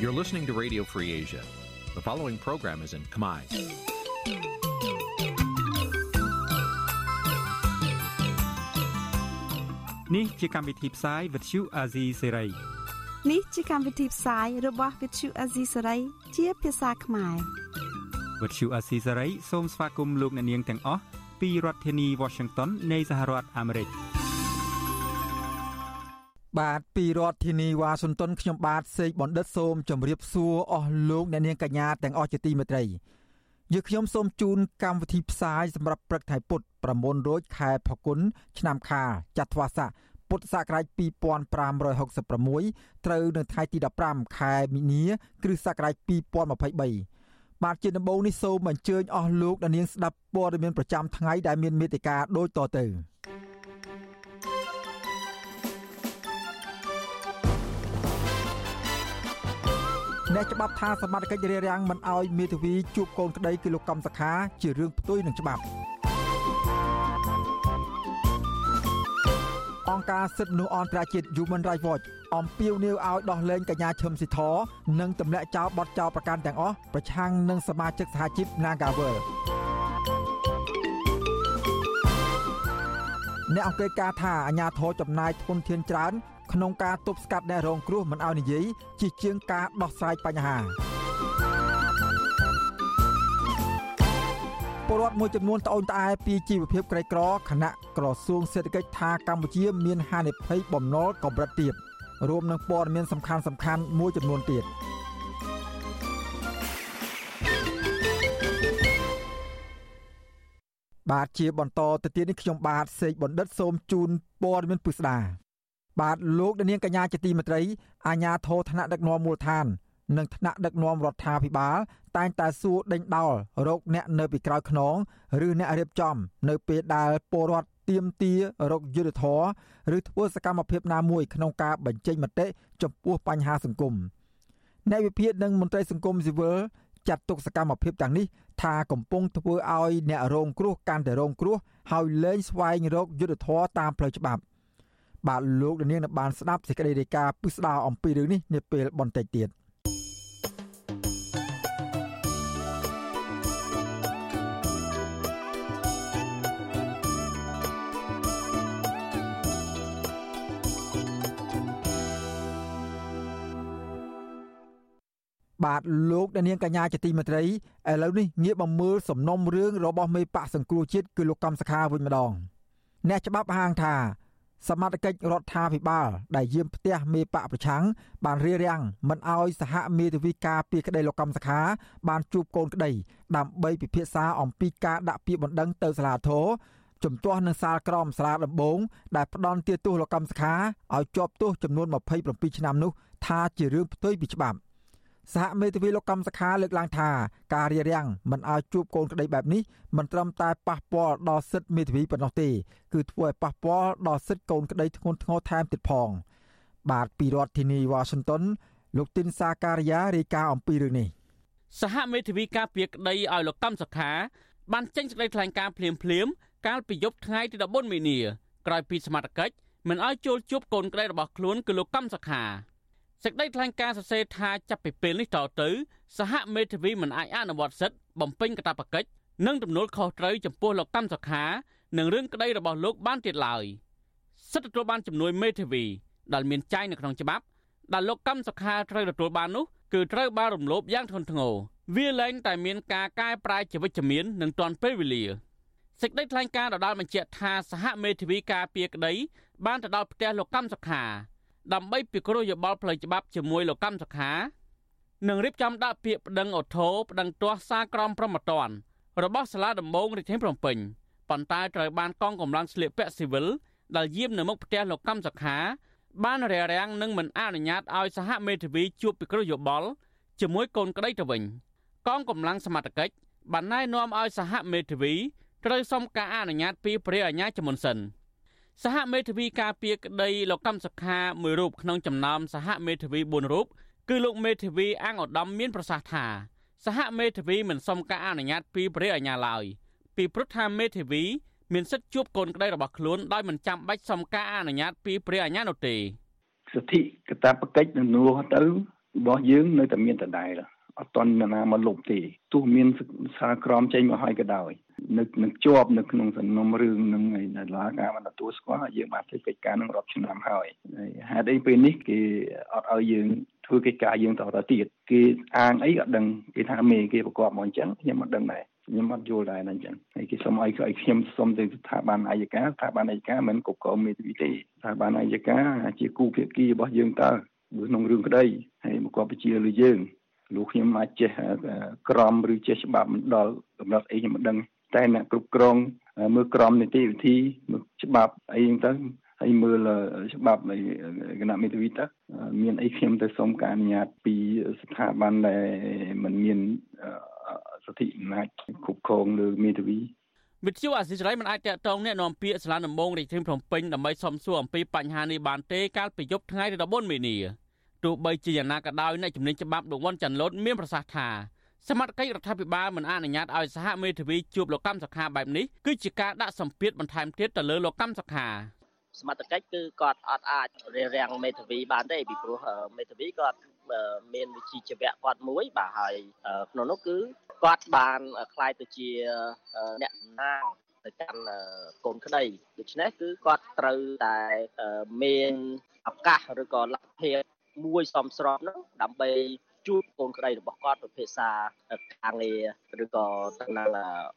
You're listening to Radio Free Asia. The following program is in Khmer. Nǐ chi càm bi tiệp xáy vệt chiu a zì sê ray នេះជាកម្មវិធីផ្សាយរបស់ Vithu Azisari ជាភាសាខ្មែរ វត្តឈូអាស៊ីសេរីសូមស្វាគមន៍លោកអ្នកនាងទាំងអស់ពីរដ្ឋធានី Washington នៃសហរដ្ឋអាមេរិក បាទពីរដ្ឋធានីវ៉ាស៊ីនតោនខ្ញុំបាទសេកបណ្ឌិតសូមជម្រាបសួរអស់លោកអ្នកនាងកញ្ញាទាំងអស់ជាទីមេត្រីយើខ្ញុំសូមជូនកម្មវិធីផ្សាយសម្រាប់ព្រឹកថ្ងៃពុទ្ធ9រោចខែផល្គុនឆ្នាំខាលចត្វាស័កពុទ្ធសករាជ2566ត្រូវនៅថ្ងៃទី15ខែមីនា គ្រិស្តសករាជ2023បាទជាដំបូងនេះសូមអញ្ជើញអស់លោកអ្នកនាងស្ដាប់ព័ត៌មានប្រចាំថ្ងៃដែលមានមេត្តាដូចតទៅ អ្នកច្បាប់ថាសមត្ថកិច្ចរារាំងមិនអោយមេធាវីជួបកូនក្តីគឺលោកកំសខាជារឿងផ្ទុយនឹងច្បាប់អង្គការសិទ្ធិមនុស្សអន្តរជាតិ Human Rights Watch អំពាវនាវឲ្យដោះលែងកញ្ញាឈឹមស៊ីធនិងទម្លាក់ចោលបទចោលប្រកាន់ទាំងអស់ប្រឆាំងនឹងសមាជិកសហជីព Nagawal អ្នកអង្គការថាអាញាធរចំណាយធនធានច្រើន ក្នុងការទប់ស្កាត់អ្នករងគ្រោះមិនឲ្យនិយាយជាជាងការដោះស្រាយបញ្ហាពលរដ្ឋមួយចំនួនត្អូញត្អែពីជីវភាពក្រីក្រខណៈក្រសួងសេដ្ឋកិច្ចថាកម្ពុជាមានហានិភ័យបំណុលកម្រិតទាបរួមនឹងព័ត៌មានសំខាន់សំខាន់មួយចំនួនទៀតបាទជាបន្តទៅទៀតនេះខ្ញុំបាទសេកបណ្ឌិតសូមជូនព័ត៌មានពិស្ដា បាទលោកនាងកញ្ញាជាទីមេត្រីអាញាធរឋានៈដឹកនាំមូលដ្ឋាន និងថ្នាក់ដឹកនាំរដ្ឋាភិបាល តែងតែសួរដេញដោលរោគអ្នកនៅពីក្រោយខ្នងឬអ្នករៀបចំ នៅពេលដែលពលរដ្ឋទៀមទារោគយុទ្ធធរឬធ្វើសកម្មភាពណាមួយក្នុងការបញ្ចេញមតិចំពោះបញ្ហាសង្គមអ្នកវិភាគនិងមន្ត្រីសង្គមស៊ីវិលចាត់ទុកសកម្មភាពទាំងនេះថាកំពុងធ្វើឲ្យអ្នករងគ្រោះកាន់តែរងគ្រោះហើយលែងស្វែងរកយុទ្ធធរតាមផ្លូវច្បាប់ បាទលោកនាងបានស្ដាប់សេចក្តីរាយការណ៍ពិស្ដារអំពីរឿងនេះនាពេលបន្តិចទៀតបាទលោកនាងកញ្ញាជាទីមេត្រីឥឡូវនេះងាកមកមើលសំណុំរឿងរបស់មេបកសង្គ្រោះជាតិគឺលោកកំសខាវិញម្ដងអ្នកច្បាប់ហាងថា សមត្ថកិច្ចរដ្ឋាភិបាលដែលយាមផ្ទះមេបកប្រឆាំងបានរារាំងមិនអោយសហមេធាវីការពីក្តីលោកកម្មសខាបានជួបកូនក្តីដើម្បីពិភាក្សាអំពីការដាក់ពាក្យបណ្ដឹងទៅសាលាធរជំទាស់នឹងសាលក្រមសាលាដំបងដែលផ្ដន់ទាទោសលោកកម្មសខាឲ្យជាប់ទោសចំនួន27ឆ្នាំនោះថាជារឿងផ្ទុយពីច្បាប់ សហមេធាវីលោកកម្មសខាលើកឡើងថាការរារាំងមិនឲ្យជួបកូនក្តីបែបនេះមិនត្រឹមតែប៉ះពាល់ដល់សិទ្ធិមេធាវីប៉ុណ្ណោះទេគឺធ្វើឲ្យប៉ះពាល់ដល់សិទ្ធិកូនក្តីធ្ងន់ធ្ងរថែមទៀតផង បាទពីរដ្ឋធានី Washington លោកទីនសាការីយ៉ារាយការណ៍អំពីរឿងនេះសហមេធាវីការពារក្តីឲ្យលោកកម្មសខាបានចេញសេចក្តីថ្លែងការណ៍ភ្លាមភ្លាមកាលពីយប់ថ្ងៃទី14មីនាក្រោយពីសមត្ថកិច្ចមិនឲ្យចូលជួបកូនក្តីរបស់ខ្លួនគឺលោកកម្មសខា សេចក្តីថ្លែងការណ៍សរសេរថាចាប់ពីពេលនេះតទៅ សហមេធាវីមិនអាចអនុវត្តសិទ្ធិបំពេញកាតព្វកិច្ចនិងទំនួលខុសត្រូវចំពោះលោកកម្មសខានិងរឿងក្តីរបស់លោកបានទៀតឡើយសិទ្ធិទទួលបានជំនួយមេធាវីដែលមានចែងនៅក្នុងច្បាប់ដែលលោកកម្មសខាត្រូវទទួលបាននោះគឺត្រូវបានរំលោភយ៉ាងធ្ងន់ធ្ងរវាលែងតែមានការកែប្រែជាវិជ្ជមាននិងទាន់ពេលវេលាសេចក្តីថ្លែងការណ៍ដដាលបញ្ជាក់ថាសហមេធាវីការពារក្តីបានទៅដល់ផ្ទះលោកកម្មសខា ដើម្បីពិគ្រោះយោបល់ផ្លូវច្បាប់ជាមួយលោកកម្មសខានិងរៀបចំដាក់ពាក្យប្តឹងអូថូប្តឹងទាស់សារក្រមប្រមត្តនរបស់សាលាដំបងរាជធានីភ្នំពេញប៉ុន្តែត្រូវបានកងកម្លាំងស្លៀកពាក់ស៊ីវិលដែលយាមនៅមុខផ្ទះលោកកម្មសខា បានរារាំងនិងមិនអនុញ្ញាតឲ្យសហមេធាវីជួបពិគ្រោះយោបល់ជាមួយកូនក្តីទៅវិញកងកម្លាំងសមត្ថកិច្ចបានណែនាំឲ្យសហមេធាវីត្រូវសុំការអនុញ្ញាតពីព្រះអាជ្ញាជាមុនសិន។ សហមេធាវីការពារក្តីលោកកម្មសខាមួយរូបក្នុងចំណោមសហមេធាវី4រូបគឺលោកមេធាវីអង្គឧត្តមមានប្រសាសន៍ថាសហមេធាវីមិនសុំការអនុញ្ញាតពីព្រះអាជ្ញាឡើយពីព្រោះថាមេធាវីមានសិទ្ធិជួបកូនក្តីរបស់ខ្លួនដោយមិនចាំបាច់សុំការអនុញ្ញាតពីព្រះអាជ្ញានោះទេសិទ្ធិកតាបកិច្ចនឹងនួទៅរបស់យើងនៅតែមានដដែលអត់តន់ណាមកលុបទេទោះមានសារក្រមចេញមកហើយក៏ដោយ នៅនឹងជាប់នៅក្នុងសំណុំរឿងនឹងឯណាឡាការបានទទួលស្គាល់យើងបានធ្វើកិច្ចការនឹងរាប់ឆ្នាំហើយហេតុអីពេលនេះគេអត់ឲ្យយើងធ្វើកិច្ចការយើងតទៅទៀតគេអាងអីក៏ដឹងគេថាមេគេប្រកបមកអញ្ចឹងខ្ញុំអត់ដឹងដែរខ្ញុំអត់យល់ដែរអញ្ចឹងហើយគេសុំឲ្យឲ្យខ្ញុំសុំទៅស្ថាប័នអាយកាស្ថាប័នអាយកាមិនគ្រប់គ្រងមេធាវីទេស្ថាប័នអាយកាជាគូភាគីរបស់យើងតើក្នុងរឿងក្តីហើយមកគាត់បញ្ជាលើយើងលោកខ្ញុំអាចចេះក្រមឬចេះច្បាប់មិនដល់កំណត់អីខ្ញុំមិនដឹង តែអ្នកគ្រប់គ្រងមើលក្រមនីតិវិធីមើលច្បាប់អីហ្នឹងទៅហើយមើលច្បាប់នៃគណៈមេធាវីតើមានអីខ្ញុំទៅសុំការអនុញ្ញាតពីស្ថាប័នដែលមិនមានសិទ្ធិអំណាចគ្រប់គ្រងលើមេធាវីវិទ្យុអាស៊ីសេរីមិនអាចតកតងแนะនាំពាក្យសាលាដំបងរាជធានីភ្នំពេញដើម្បីសំសួរអំពីបញ្ហានេះបានទេកាលពីយប់ថ្ងៃទី14មីនាទោះបីជាយ៉ាងណាក៏ដោយអ្នកជំនាញច្បាប់លោកវ៉ាន់ចាន់លូតមានប្រសាសន៍ថា សមត្ថកិច្ចរដ្ឋាភិបាលមិនអនុញ្ញាតឲ្យសហមេធាវីជួបលោកកម្មសខាបែបនេះគឺជាការដាក់សម្ពាធបន្ថែមទៀតទៅលើលោកកម្មសខាសមត្ថកិច្ចគឺគាត់អត់អាចរារាំងមេធាវីបានទេពីព្រោះមេធាវីគាត់មានវិជ្ជាជីវៈគាត់មួយបាទហើយក្នុងនោះគឺគាត់បានคล้ายទៅជាអ្នកតំណាងទៅកាន់កូនក្តីដូច្នេះគឺគាត់ត្រូវតែមានឱកាសឬក៏លទ្ធភាពមួយសំស្របនោះដើម្បី ជួបកូនក្តីរបស់គាត់ពិភាក្សាការងារឬក៏តំណាង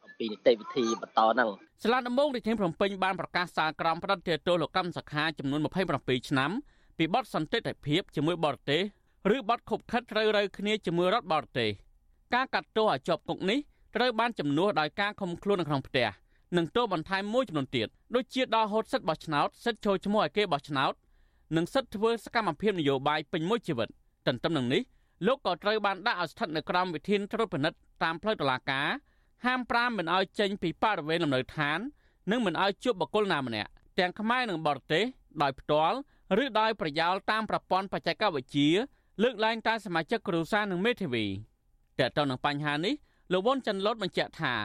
អំពីនីតិវិធីបន្តហ្នឹងសាលាដំបងរាជធានីភ្នំពេញបានប្រកាសសារក្រមផ្តិតទោសលោកកម្មសខាចំនួន27ឆ្នាំពីបទសន្តិទ្ធភាពជាមួយបរទេសឬបទខុបខិតត្រូវរើគ្នាជាមួយរដ្ឋបរទេសការកាត់ទោសឲ្យជាប់គុកនេះត្រូវបានជំនួសដោយការឃុំខ្លួននៅក្នុងផ្ទះនិងទោសបន្ថែមមួយចំនួនទៀតដូចជាដល់ហូតសិទ្ធិបោះឆ្នោតសិទ្ធិចូលឈ្មោះឲ្យគេបោះឆ្នោតនិងសិទ្ធិធ្វើសកម្មភាពនយោបាយពេញមួយជីវិតទន្ទឹមនឹងនេះ លោកក៏ត្រូវបានដាក់ឲ្យស្ថិតនៅក្រោមវិធានត្រួតពិនិត្យតាមផ្លូវតុលាការហាមប្រាមមិនឲ្យចេញពីបរិវេណលំនៅឋាន និងមិនឲ្យជួបបុគ្គលណាម្នាក់ទាំងខ្មែរនិងបរទេសដោយផ្ទាល់ឬដោយប្រយោលតាមប្រព័ន្ធបច្ចេកវិទ្យាលើកឡើងតាមសមាជិកគ្រួសារនិងមេធាវីតើតើនឹងបញ្ហានេះលោកវុនច័ន្ទលូតបញ្ជាក់ថា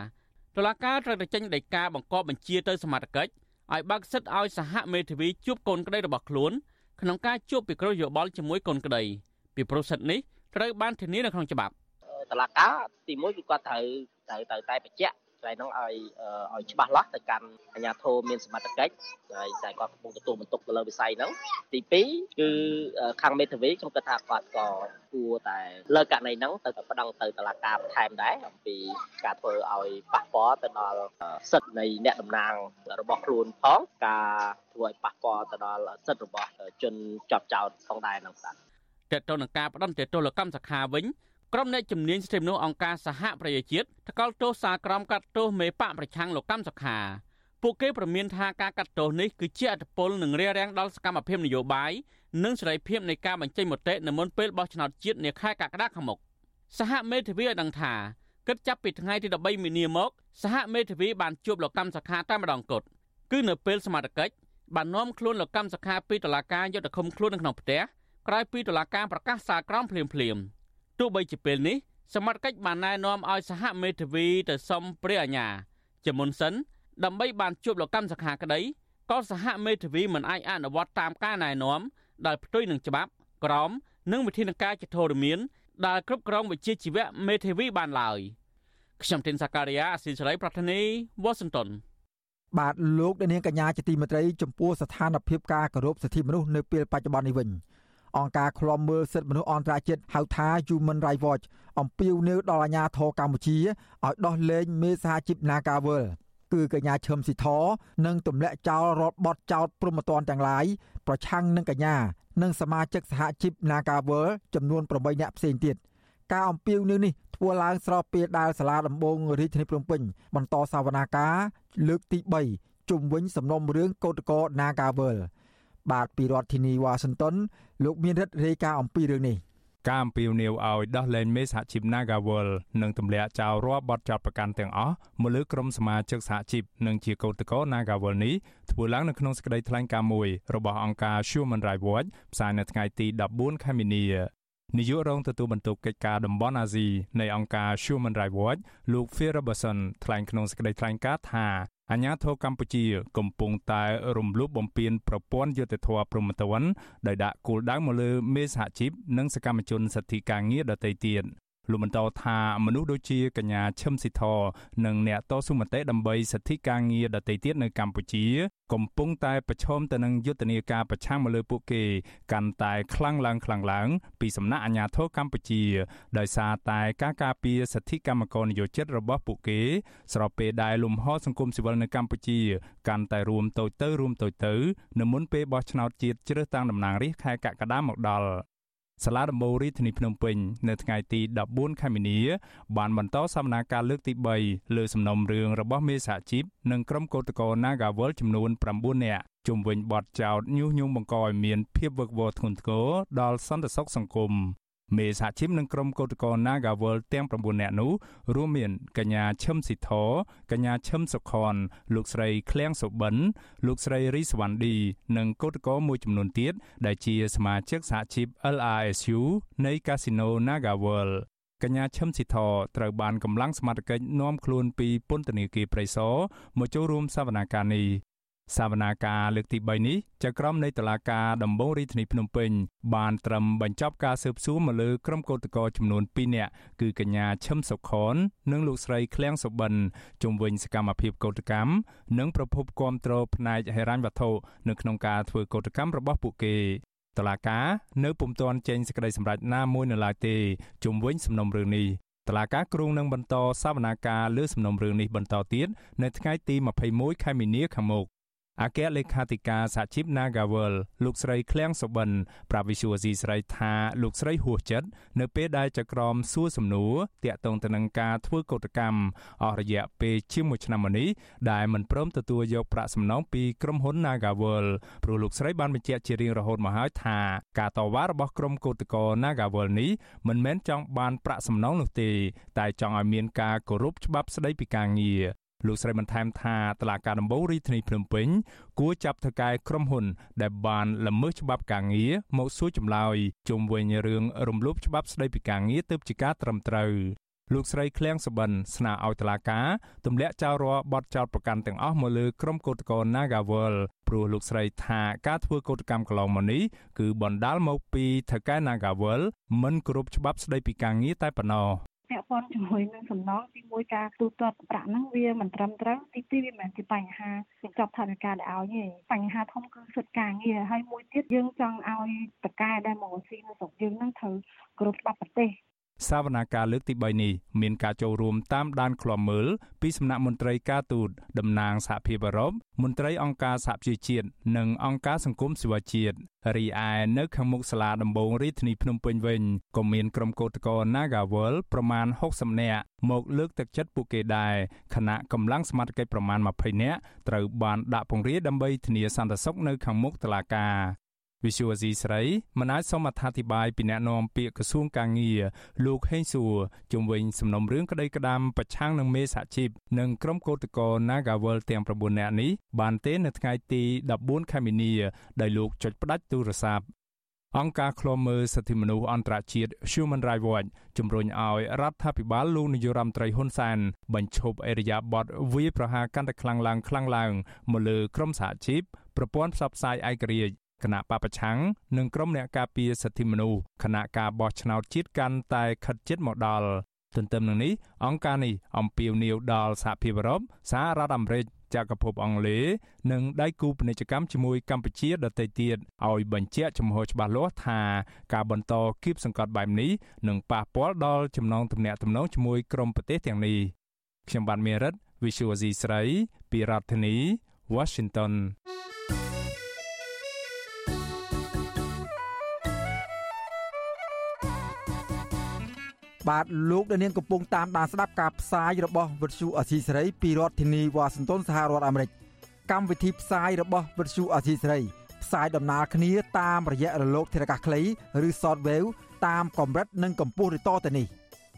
តុលាការត្រូវតែចេញដីកាបង្គាប់បញ្ជាទៅសមាជិកឲ្យបើកសិទ្ធឲ្យសហមេធាវីជួបកូនក្តីរបស់ខ្លួនក្នុងការជួបពិគ្រោះយោបល់ជាមួយកូនក្តីពីប្រុសសិទ្ធនេះ ត្រូវបានធានានៅក្នុងច្បាប់តឡាការទី1គឺគាត់ត្រូវត្រូវត្រូវតែបញ្ជាក់កន្លែងហ្នឹងឲ្យឲ្យច្បាស់លាស់ទៅកាន់អាជ្ញាធរមានសមត្ថកិច្ចហើយតែគាត់កំពុងទទួលបន្ទុកទៅលើវិស័យហ្នឹងទី2គឺខាងមេធាវីខ្ញុំគិតថាគាត់ក៏គួរតែលើករណីហ្នឹងទៅប្តឹងទៅតុលាការបន្ថែមដែរអំពីការធ្វើឲ្យប៉ះពាល់ទៅដល់សិទ្ធិនៃអ្នកតំណាងរបស់ខ្លួនផងការធ្វើឲ្យប៉ះពាល់ទៅដល់សិទ្ធិរបស់ជនជាប់ចោតផងដែរហ្នឹងបាទ តើតើនឹងការផ្ដន់ទោសកម្មសខាវិញក្រុមអ្នកជំនាញសិទ្ធិមនុស្សអង្គការសហប្រជាជាតិថ្កោលទោសសារក្រមកាត់ទោសមេបកប្រឆាំងលោកកម្មសខាពួកគេប្រមានថាការកាត់ទោសនេះគឺជាអត្តពលនឹងរារាំងដល់សកម្មភាពនយោបាយនិងសេរីភាពនៃការបញ្ចេញមតិនៅមុនពេលបោះឆ្នោតជាតិនាខែកក្កដាខាងមុខសហមេធាវីឲ្យដឹងថាគិតចាប់ពីថ្ងៃទី13មីនាមកសហមេធាវីបានជួបលោកកម្មសខាតែម្ដងគត់គឺនៅពេលសមាជិកបាននាំខ្លួនលោកកម្មសខាពីតុលាការយកទៅឃុំខ្លួននៅក្នុងផ្ទះ ក្រោយពីតុលាការប្រកាសសារក្រមភ្លាមភ្លាមទោះបីជាពេលនេះសមត្ថកិច្ចបានណែនាំឲ្យសហមេធាវីទៅសុំព្រះអាជ្ញាជាមុនសិនដើម្បីបានជួបលោកកម្មសខាក្តីក៏សហមេធាវីមិនអាចអនុវត្តតាមការណែនាំដែលផ្ទុយនឹងច្បាប់ក្រមនិងវិធានការជាធរមានដែលគ្រប់គ្រងវិជាជីវៈមេធាវីបានឡើយខ្ញុំទីនសាការីយ៉ាអស៊ីសេរីប្រធានីវ៉ាស៊ីនតោនបាទលោកនាងកញ្ញាជាទីមេត្រីចំពោះស្ថានភាពការគោរពសិទ្ធិមនុស្សនៅពេលបច្ចុប្បន្ននេះវិញ អង្គការឃ្លាំមើលសិទ្ធិមនុស្សអន្តរជាតិហៅថា Human Rights Watch អំពាវនាវដល់អាជ្ញាធរកម្ពុជាឲ្យដោះលែងមេសហជីព Nagawal គឺកញ្ញាឈឹមស៊ីធនិងទម្លាក់ចោលរដ្ឋបត់ចោតព្រមត្តនទាំងឡាយប្រឆាំងនឹងកញ្ញានិងសមាជិកសហជីព Nagawal ចំនួន8នាក់ផ្សេងទៀតការអំពាវនាវនេះធ្វើឡើងស្របពេលដែលសាលាដំបងរាជធានីភ្នំពេញបន្តសវនាការលើកទី3ជុំវិញសំណុំរឿងកោតក្រ Nagawal បាទពីរដ្ឋធានីវ៉ាស៊ីនតោនលោកមានរិទ្ធរាយការណ៍អំពីរឿងនេះការអំពាវនាវឲ្យដោះលែងមេសហជីព Nagawal និងទម្លាក់ចោលរាល់បទចោទប្រកាន់ទាំងអស់មកលើក្រុមសមាជិកសហជីពនិងជាកោតក្រ Nagawal នេះធ្វើឡើងនៅក្នុងសេចក្តីថ្លែងការណ៍មួយរបស់អង្គការ Human Rights Watch ផ្សាយនៅថ្ងៃទី14ខែមីនានាយករងទទួលបន្ទុកកិច្ចការតំបន់អាស៊ីនៃអង្គការ Human Rights Watch លោក Phil Robertson ថ្លែងក្នុងសេចក្តីថ្លែងការណ៍ថា អាញាធរកម្ពុជា កំពុងតែរំលោភបំពានប្រព័ន្ធយុត្តិធម៌ព្រហ្មទណ្ឌដោយដាក់គោលដៅមកលើមេសហជីពនិងសកម្មជនសិទ្ធិការងារដទៃទៀត លោកបន្តថាមនុស្សដូចជាកញ្ញាឈឹមស៊ីធនិងអ្នកតស៊ូមតិដើម្បីសិទ្ធិការងារដទៃទៀតនៅកម្ពុជា កំពុងតែប្រឈមទៅនឹងយុទ្ធនាការប្រឆាំងមកលើពួកគេ កាន់តែខ្លាំងឡើងខ្លាំងឡើងពីសំណាក់អាជ្ញាធរកម្ពុជា ដោយសារតែការការពារសិទ្ធិកម្មករនិយោជិតរបស់ពួកគេ ស្របពេលដែលលំហសង្គមស៊ីវិលនៅកម្ពុជា កាន់តែរួមតូចទៅរួមតូចទៅនៅមុនពេលបោះឆ្នោតជាតិជ្រើសតាំងតំណាងរាស្ត្រខែកក្កដាមកដល់ សាលាដំបូងរាជធានីភ្នំពេញនៅថ្ងៃទី14ខែមីនាបានបន្តសវនាការលើកទី3លើសំណុំរឿងរបស់មេសហជីពនិងក្រុមកោតក្រ Nagawal ចំនួន9នាក់ជុំវិញបទចោទញុះញង់បង្កឲ្យមានភាពវឹកវរធ្ងន់ធ្ងរដល់សន្តិសុខសង្គម មេសហជីពនិងក្រុមកោតក្រ Nagawal ទាំង9នាក់នោះរួមមានកញ្ញាឈឹមស៊ីធកញ្ញាឈឹមសុខន លោកស្រីឃ្លាំងសុបិនលោកស្រីរីសវណ្ណឌីនិងកោតក្រមួយចំនួនទៀតដែលជាសមាជិកសហជីព LRSU នៃកាស៊ីណូ Nagawal កញ្ញាឈឹមស៊ីធត្រូវបានកម្លាំងសមត្ថកិច្ចនាំខ្លួនពីពន្ធនាគារព្រៃសរមកចូលរួមសវនាការនេះ សវនាការលើកទី3នេះចៅក្រមនៃតុលាការដំបងរាជធានីភ្នំពេញបានត្រឹមបញ្ចប់ការស៊ើបសួរមកលើក្រុមកោតក្រចំនួន2នាក់គឺកញ្ញាឈឹមសុខននិងលោកស្រីឃ្លាំងសុបិនជុំវិញសកម្មភាពកោតកម្មនិងប្រភពគាំទ្រផ្នែកហិរញ្ញវត្ថុនៅក្នុងការធ្វើកោតកម្មរបស់ពួកគេតឡាកានៅពុំទាន់ចេញសេចក្តីសម្រេចណាមួយនៅឡើយទេជុំវិញសំណុំរឿងនេះតឡាកាគ្រងនឹងបន្តសវនាការលើសំណុំរឿងនេះបន្តទៀតនៅថ្ងៃទី21ខែមីនាខាងមុខ អគ្គលេខាធិការសហជីព Nagawal លោកស្រីឃ្លាំងសុបិនប្រាប់វិសុវស៊ីស្រីថាលោកស្រីហួសចិត្តនៅពេលដែលចក្រមសួរសំណួរតាក់ទងទៅនឹងការធ្វើកោតកម្មអស់រយៈពេលជាមួយឆ្នាំមកនេះដែលមិនព្រមទទួលយកប្រាក់សំណងពីក្រុមហ៊ុន Nagawal ព្រោះលោកស្រីបានបញ្ជាក់ជារៀងរហូតមកហើយថាការតវ៉ារបស់ក្រុមកោតក្រ Nagawal នេះមិនមែនចង់បានប្រាក់សំណងនោះទេតែចង់ឲ្យមានការគោរពច្បាប់ស្តីពីការងារ លោកស្រីបន្ថែមថាតឡាការដំបូងរាជធានីភ្នំពេញគួរចាប់ថៅកែក្រុមហ៊ុន ដែលបានល្មើសច្បាប់ការងារមកសួរចម្លើយជុំវិញរឿងរំលោភច្បាប់ស្តីពីការងារទើបជាការត្រឹមត្រូវលោកស្រីឃ្លាំងសបិនស្នើឲ្យតុលាការទម្លាក់ចោលរាល់បទចោទប្រកាន់ទាំងអស់មកលើក្រុមកោតក្រ Nagawal ព្រោះលោកស្រីថាការធ្វើកោតកម្មកន្លងមកនេះគឺបណ្ដាលមកពីថៅកែ Nagawal មិនគោរពច្បាប់ស្តីពីការងារតែប៉ុណ្ណោះ ពាក់ព័ន្ធជាមួយនឹងសំណងទីមួយការទូទាត់ប្រាក់ហ្នឹងវាមិនត្រឹមត្រូវទីពីរវាមិនមែនជាបញ្ហាកញ្ចប់ថវិកាដែលឲ្យទេបញ្ហាធំគឺសិទ្ធិការងារហើយមួយទៀតយើងចង់ឲ្យតកែដែលមកស៊ីនៅស្រុកយើងហ្នឹងត្រូវគោរពច្បាប់ប្រទេស សវនាការលើកទី3នេះមានការចូលរួមតាមដានឃ្លាំមើលពីសំណាក់មន្ត្រីការទូតតំណាងសហភាពអឺរ៉ុបមន្ត្រីអង្គការសហប្រជាជាតិនិងអង្គការសង្គមស៊ីវិលជាតិរីឯនៅខាងមុខសាលាដំបងរាជធានីភ្នំពេញវិញក៏មានក្រុមកោតក្រ Nagawal ប្រមាណ60នាក់មកលើកទឹកចិត្តពួកគេដែរខណៈកម្លាំងសមត្ថកិច្ចប្រមាណ20នាក់ត្រូវបានដាក់ពង្រាយដើម្បីធានាសន្តិសុខនៅខាងមុខតុលាការ វិសុវអាស៊ីស្រីមិនអាចសូមអត្ថាធិប្បាយពីអ្នកនាំពាក្យក្រសួងកាងារលោកហេងសួរជុំវិញសំណុំរឿងក្តីក្តាមប្រឆាំងនឹងមេសហជីពនិងក្រុមកោតក្រ Nagawal ទាំង9នាក់នេះបានទេនៅថ្ងៃទី14ខែមីនាដោយលោកចុចផ្ដាច់ទូរស័ព្ទអង្គការឃ្លាំមើលសិទ្ធិមនុស្សអន្តរជាតិ Human Rights Watch ជំរុញឲ្យរដ្ឋាភិបាលលោកនាយរដ្ឋមន្ត្រីហ៊ុនសែនបញ្ឈប់អេរយាប័តវាយប្រហារកាន់តែខ្លាំងឡើងខ្លាំងឡើងមកលើក្រមសហជីពប្រព័ន្ធផ្សព្វផ្សាយឯករាជ្យ គណៈបពប្រឆាំងនិងក្រុមអ្នកការពារសិទ្ធិមនុស្សគណៈការបោះឆ្នោតជាតិកាន់តែខិតជិតមកដល់ទន្ទឹមនឹងនេះអង្គការនេះអំពាវនាវដល់សហភាពអឺរ៉ុបសហរដ្ឋអាមេរិកចក្រភពអង់គ្លេសនិងដៃគូពាណិជ្ជកម្មជាមួយកម្ពុជាដទៃទៀតឲ្យបញ្ជាក់ចំហច្បាស់លាស់ថាការបន្តគៀបសង្កត់បែបនេះនឹងប៉ះពាល់ដល់ចំណងទំនាក់ទំនងជាមួយក្រុមប្រទេសទាំងនេះខ្ញុំបាទមេរិត Visual C ស្រីពីរដ្ឋធានី Washington បាទលោកដានៀងកំពុងតាមដានស្ដាប់ការផ្សាយរបស់វិទ្យុអសីសេរីពីរដ្ឋធានីវ៉ាស៊ីនតោនសហរដ្ឋអាមេរិកកម្មវិធីផ្សាយរបស់វិទ្យុអសីសេរីផ្សាយដំណើរគ្នាតាមរយៈរលកធារកាសខ្លីឬ Shortwave តាមកម្រិតនិងកម្ពស់ឬតទៅនេះ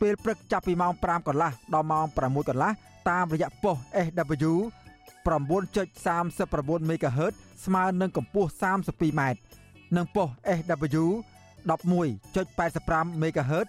ពេលព្រឹកចាប់ពីម៉ោង5កន្លះដល់ម៉ោង6កន្លះតាមរយៈប៉ុស SW 9.39 MHz ស្មើនឹងកម្ពស់ 32m និងប៉ុស SW 11.85 MHz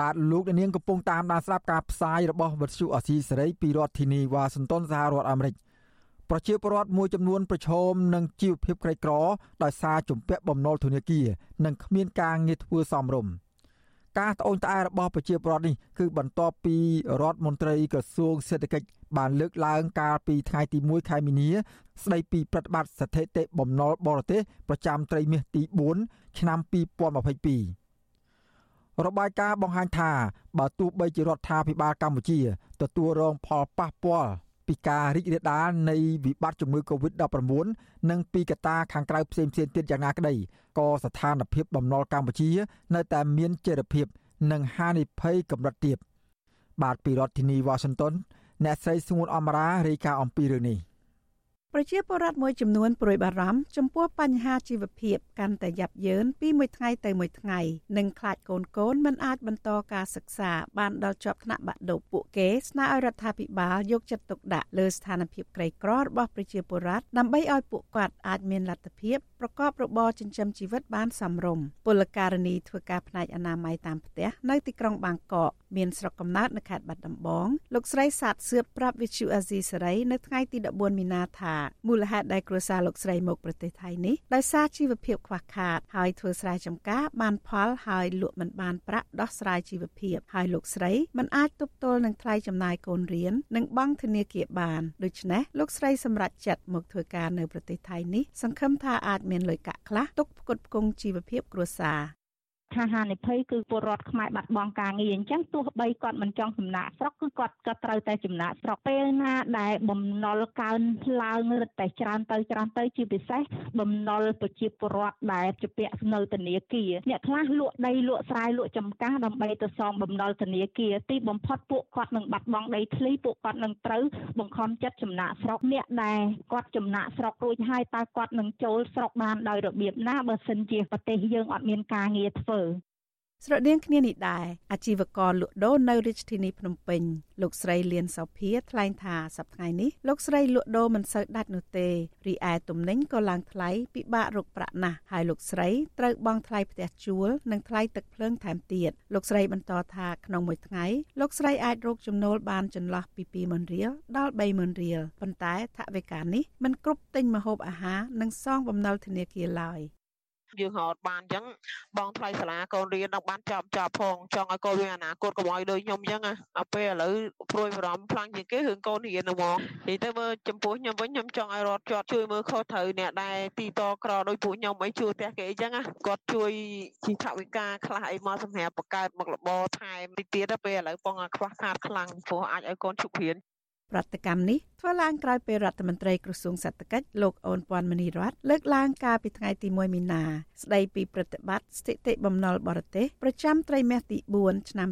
បាទលោកនាងកំពុងតាមដានស្ដាប់ការផ្សាយរបស់វិទ្យុអស៊ីសេរីពីរដ្ឋធានីវ៉ាស៊ីនតោនសហរដ្ឋអាមេរិកប្រជាពលរដ្ឋមួយចំនួនប្រឈមនឹងជីវភាពក្រីក្រដោយសារជំពាក់បំណុលធនាគារនិងគ្មានការងារធ្វើសមរម្យការត្អូញត្អែរបស់ប្រជាពលរដ្ឋនេះគឺបន្ទាប់ពីរដ្ឋមន្ត្រីក្រសួងសេដ្ឋកិច្ចបានលើកឡើងកាលពីថ្ងៃទី1ខែមីនា ស្ដីពីប្រតិបត្តិស្ថិតិបំណុលបរទេសប្រចាំត្រីមាសទី4ឆ្នាំ2022 របាយការណ៍បង្ហាញថាបើទោះបីជារដ្ឋាភិបាលកម្ពុជាទទួលរងផលប៉ះពាល់ពីការរីករាលដាលនៃវិបត្តិជំងឺ Covid-19 និងពីកត្តាខាងក្រៅផ្សេងៗទៀតយ៉ាងណាក្តីក៏ស្ថានភាពបំណុលកម្ពុជា នៅតែមានចីរភាព និងហានិភ័យកម្រិតទាបបាទពីរដ្ឋធានី Washington អ្នកស្រីស្ងួនអមរារាយការណ៍អំពីរឿងនេះ ប្រជាពលរដ្ឋមួយចំនួនព្រួយបារម្ភចំពោះបញ្ហាជីវភាពកាន់តែយ៉ាប់យ៉ឺនពីមួយថ្ងៃទៅមួយថ្ងៃនិងខ្លាចកូនកូនមិនអាចបន្តការសិក្សាបានដល់ជាប់ថ្នាក់បាក់ឌុបពួកគេស្នើឲ្យរដ្ឋាភិបាលយកចិត្តទុកដាក់លើស្ថានភាពក្រីក្ររបស់ប្រជាពលរដ្ឋដើម្បីឲ្យពួកគាត់អាចមានលទ្ធភាព ប្រកបរបរចិញ្ចឹមជីវិតបានសមរម្យពលករនីធ្វើការផ្នែកអនាម័យតាមផ្ទះនៅទីក្រុងបាងកកមានស្រុកកំណើតនៅខេត្តបាត់ដំបងលោកស្រីសាទសឿបប្រាប់វិទ្យុអាស៊ីសេរីនៅថ្ងៃទី14មីនាថាមូលហេតុដែលគ្រួសារលោកស្រីមកប្រទេសថៃនេះដោយសារជីវភាពខ្វះខាតហើយធ្វើស្រែចម្ការបានផលហើយលក់មិនបានប្រាក់ដោះស្រាយជីវភាពហើយលោកស្រីមិនអាចទប់ទល់នឹងថ្លៃចំណាយកូនរៀននិងបង់ធនាគារបានដូច្នេះលោកស្រីសម្រេចចិត្តមកធ្វើការនៅប្រទេសថៃនេះសង្ឃឹមថាអាចមានលុយកាក់ខ្លះទុកផ្គត់ផ្គង់ជីវភាពគ្រួសារ ថាហានិភ័យគឺពលរដ្ឋខ្មែរបាត់បង់ការងារអញ្ចឹងទោះបីគាត់មិនចង់ចំណាក់ស្រុកគឺគាត់ក៏ត្រូវតែចំណាក់ស្រុកពេលណាដែលបំណុលកើនឡើងរឹតតែច្រើនទៅច្រើនទៅជាពិសេសបំណុលប្រជាពលរដ្ឋដែលជាពាក់នៅធនាគារអ្នកខ្លះលក់ដីលក់ស្រែលក់ចម្ការដើម្បីទៅសងបំណុលធនាគារទីបំផុតពួកគាត់នឹងបាត់បង់ដីធ្លីពួកគាត់នឹងត្រូវបង្ខំចិត្តចំណាក់ស្រុកអ្នកដែលគាត់ចំណាក់ស្រុករួចហើយតើគាត់នឹងចូលស្រុកបានដោយរបៀបណាបើសិនជាប្រទេសយើងអត់មានការងារធ្វើស្រដៀងគ្នានេះដែរអាជីវករលក់ដូរនៅរាជធានីភ្នំពេញលោកស្រីលៀនសោភាថ្លែងថាសប្តាហ៍នេះលោកស្រីលក់ដូរមិនសូវដាច់នោះទេរីឯទំនិញក៏ឡើងថ្លៃពិបាករកប្រាក់ណាស់ហើយលោកស្រីត្រូវបង់ថ្លៃផ្ទះជួលនិងថ្លៃទឹកភ្លើងថែមទៀតលោកស្រីបន្តថាក្នុងមួយថ្ងៃលោកស្រីអាចរកចំណូលបានចន្លោះពី20000រៀលដល់30000រៀលប៉ុន្តែថវិកានេះមិនគ្រប់ទិញម្ហូបអាហារនិងសងបំណុលធនាគារឡើយ យើងរត់បានអញ្ចឹងបងថ្លៃសាលាកូនរៀនដល់បានចាប់ចាប់ផងចង់ឲ្យកូនមានអនាគតកុំឲ្យដូចខ្ញុំអញ្ចឹងដល់ពេលឥឡូវព្រួយបារម្ភខ្លាំងជាងគេរឿងកូនរៀនហ្នឹងហ្មងនិយាយទៅមើលចំពោះខ្ញុំវិញខ្ញុំចង់ឲ្យរត់ជាប់ជួយមើលខុសត្រូវអ្នកដែលទីតក្រដោយពួកខ្ញុំអីជួយផ្ទះគេអញ្ចឹងគាត់ជួយជីថវិកាខ្លះអីមកសម្រាប់បង្កើតមករបរថែមតិចទៀតទៅពេលឥឡូវបងខ្វះខាតខ្លាំងព្រោះអាចឲ្យកូនឈប់រៀន ប្រតិកម្មនេះធ្វើឡើងក្រោយពេលរដ្ឋមន្ត្រីក្រសួងសេដ្ឋកិច្ចលោកអូនពាន់មនីរតលើកឡើងកាលពីថ្ងៃទី1មីនាស្ដីពីប្រតិបត្តិស្ថិតិបំណុលបរទេសប្រចាំត្រីមាសទី4ឆ្នាំ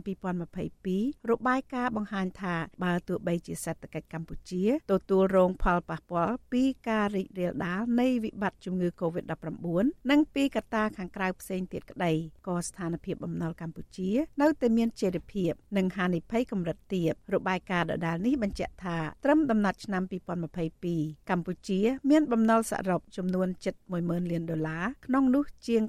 2022របាយការណ៍បង្ហាញថាបើទោះបីជាសេដ្ឋកិច្ចកម្ពុជាទទួលរងផលប៉ះពាល់ពីការរីករាលដាលនៃវិបត្តិជំងឺ Covid-19 និងពីកត្តាខាងក្រៅផ្សេងទៀតក្តីក៏ស្ថានភាពបំណុលកម្ពុជា នៅតែមានចីរភាពនិងហានិភ័យកម្រិតទាបរបាយការណ៍ដដែលនេះបញ្ជាក់ថាត្រឹមដំណាត់ឆ្នាំ2022កម្ពុជា មានបំណុលសរុបចំនួន710,000លានដុល្លារក្នុងនោះជាង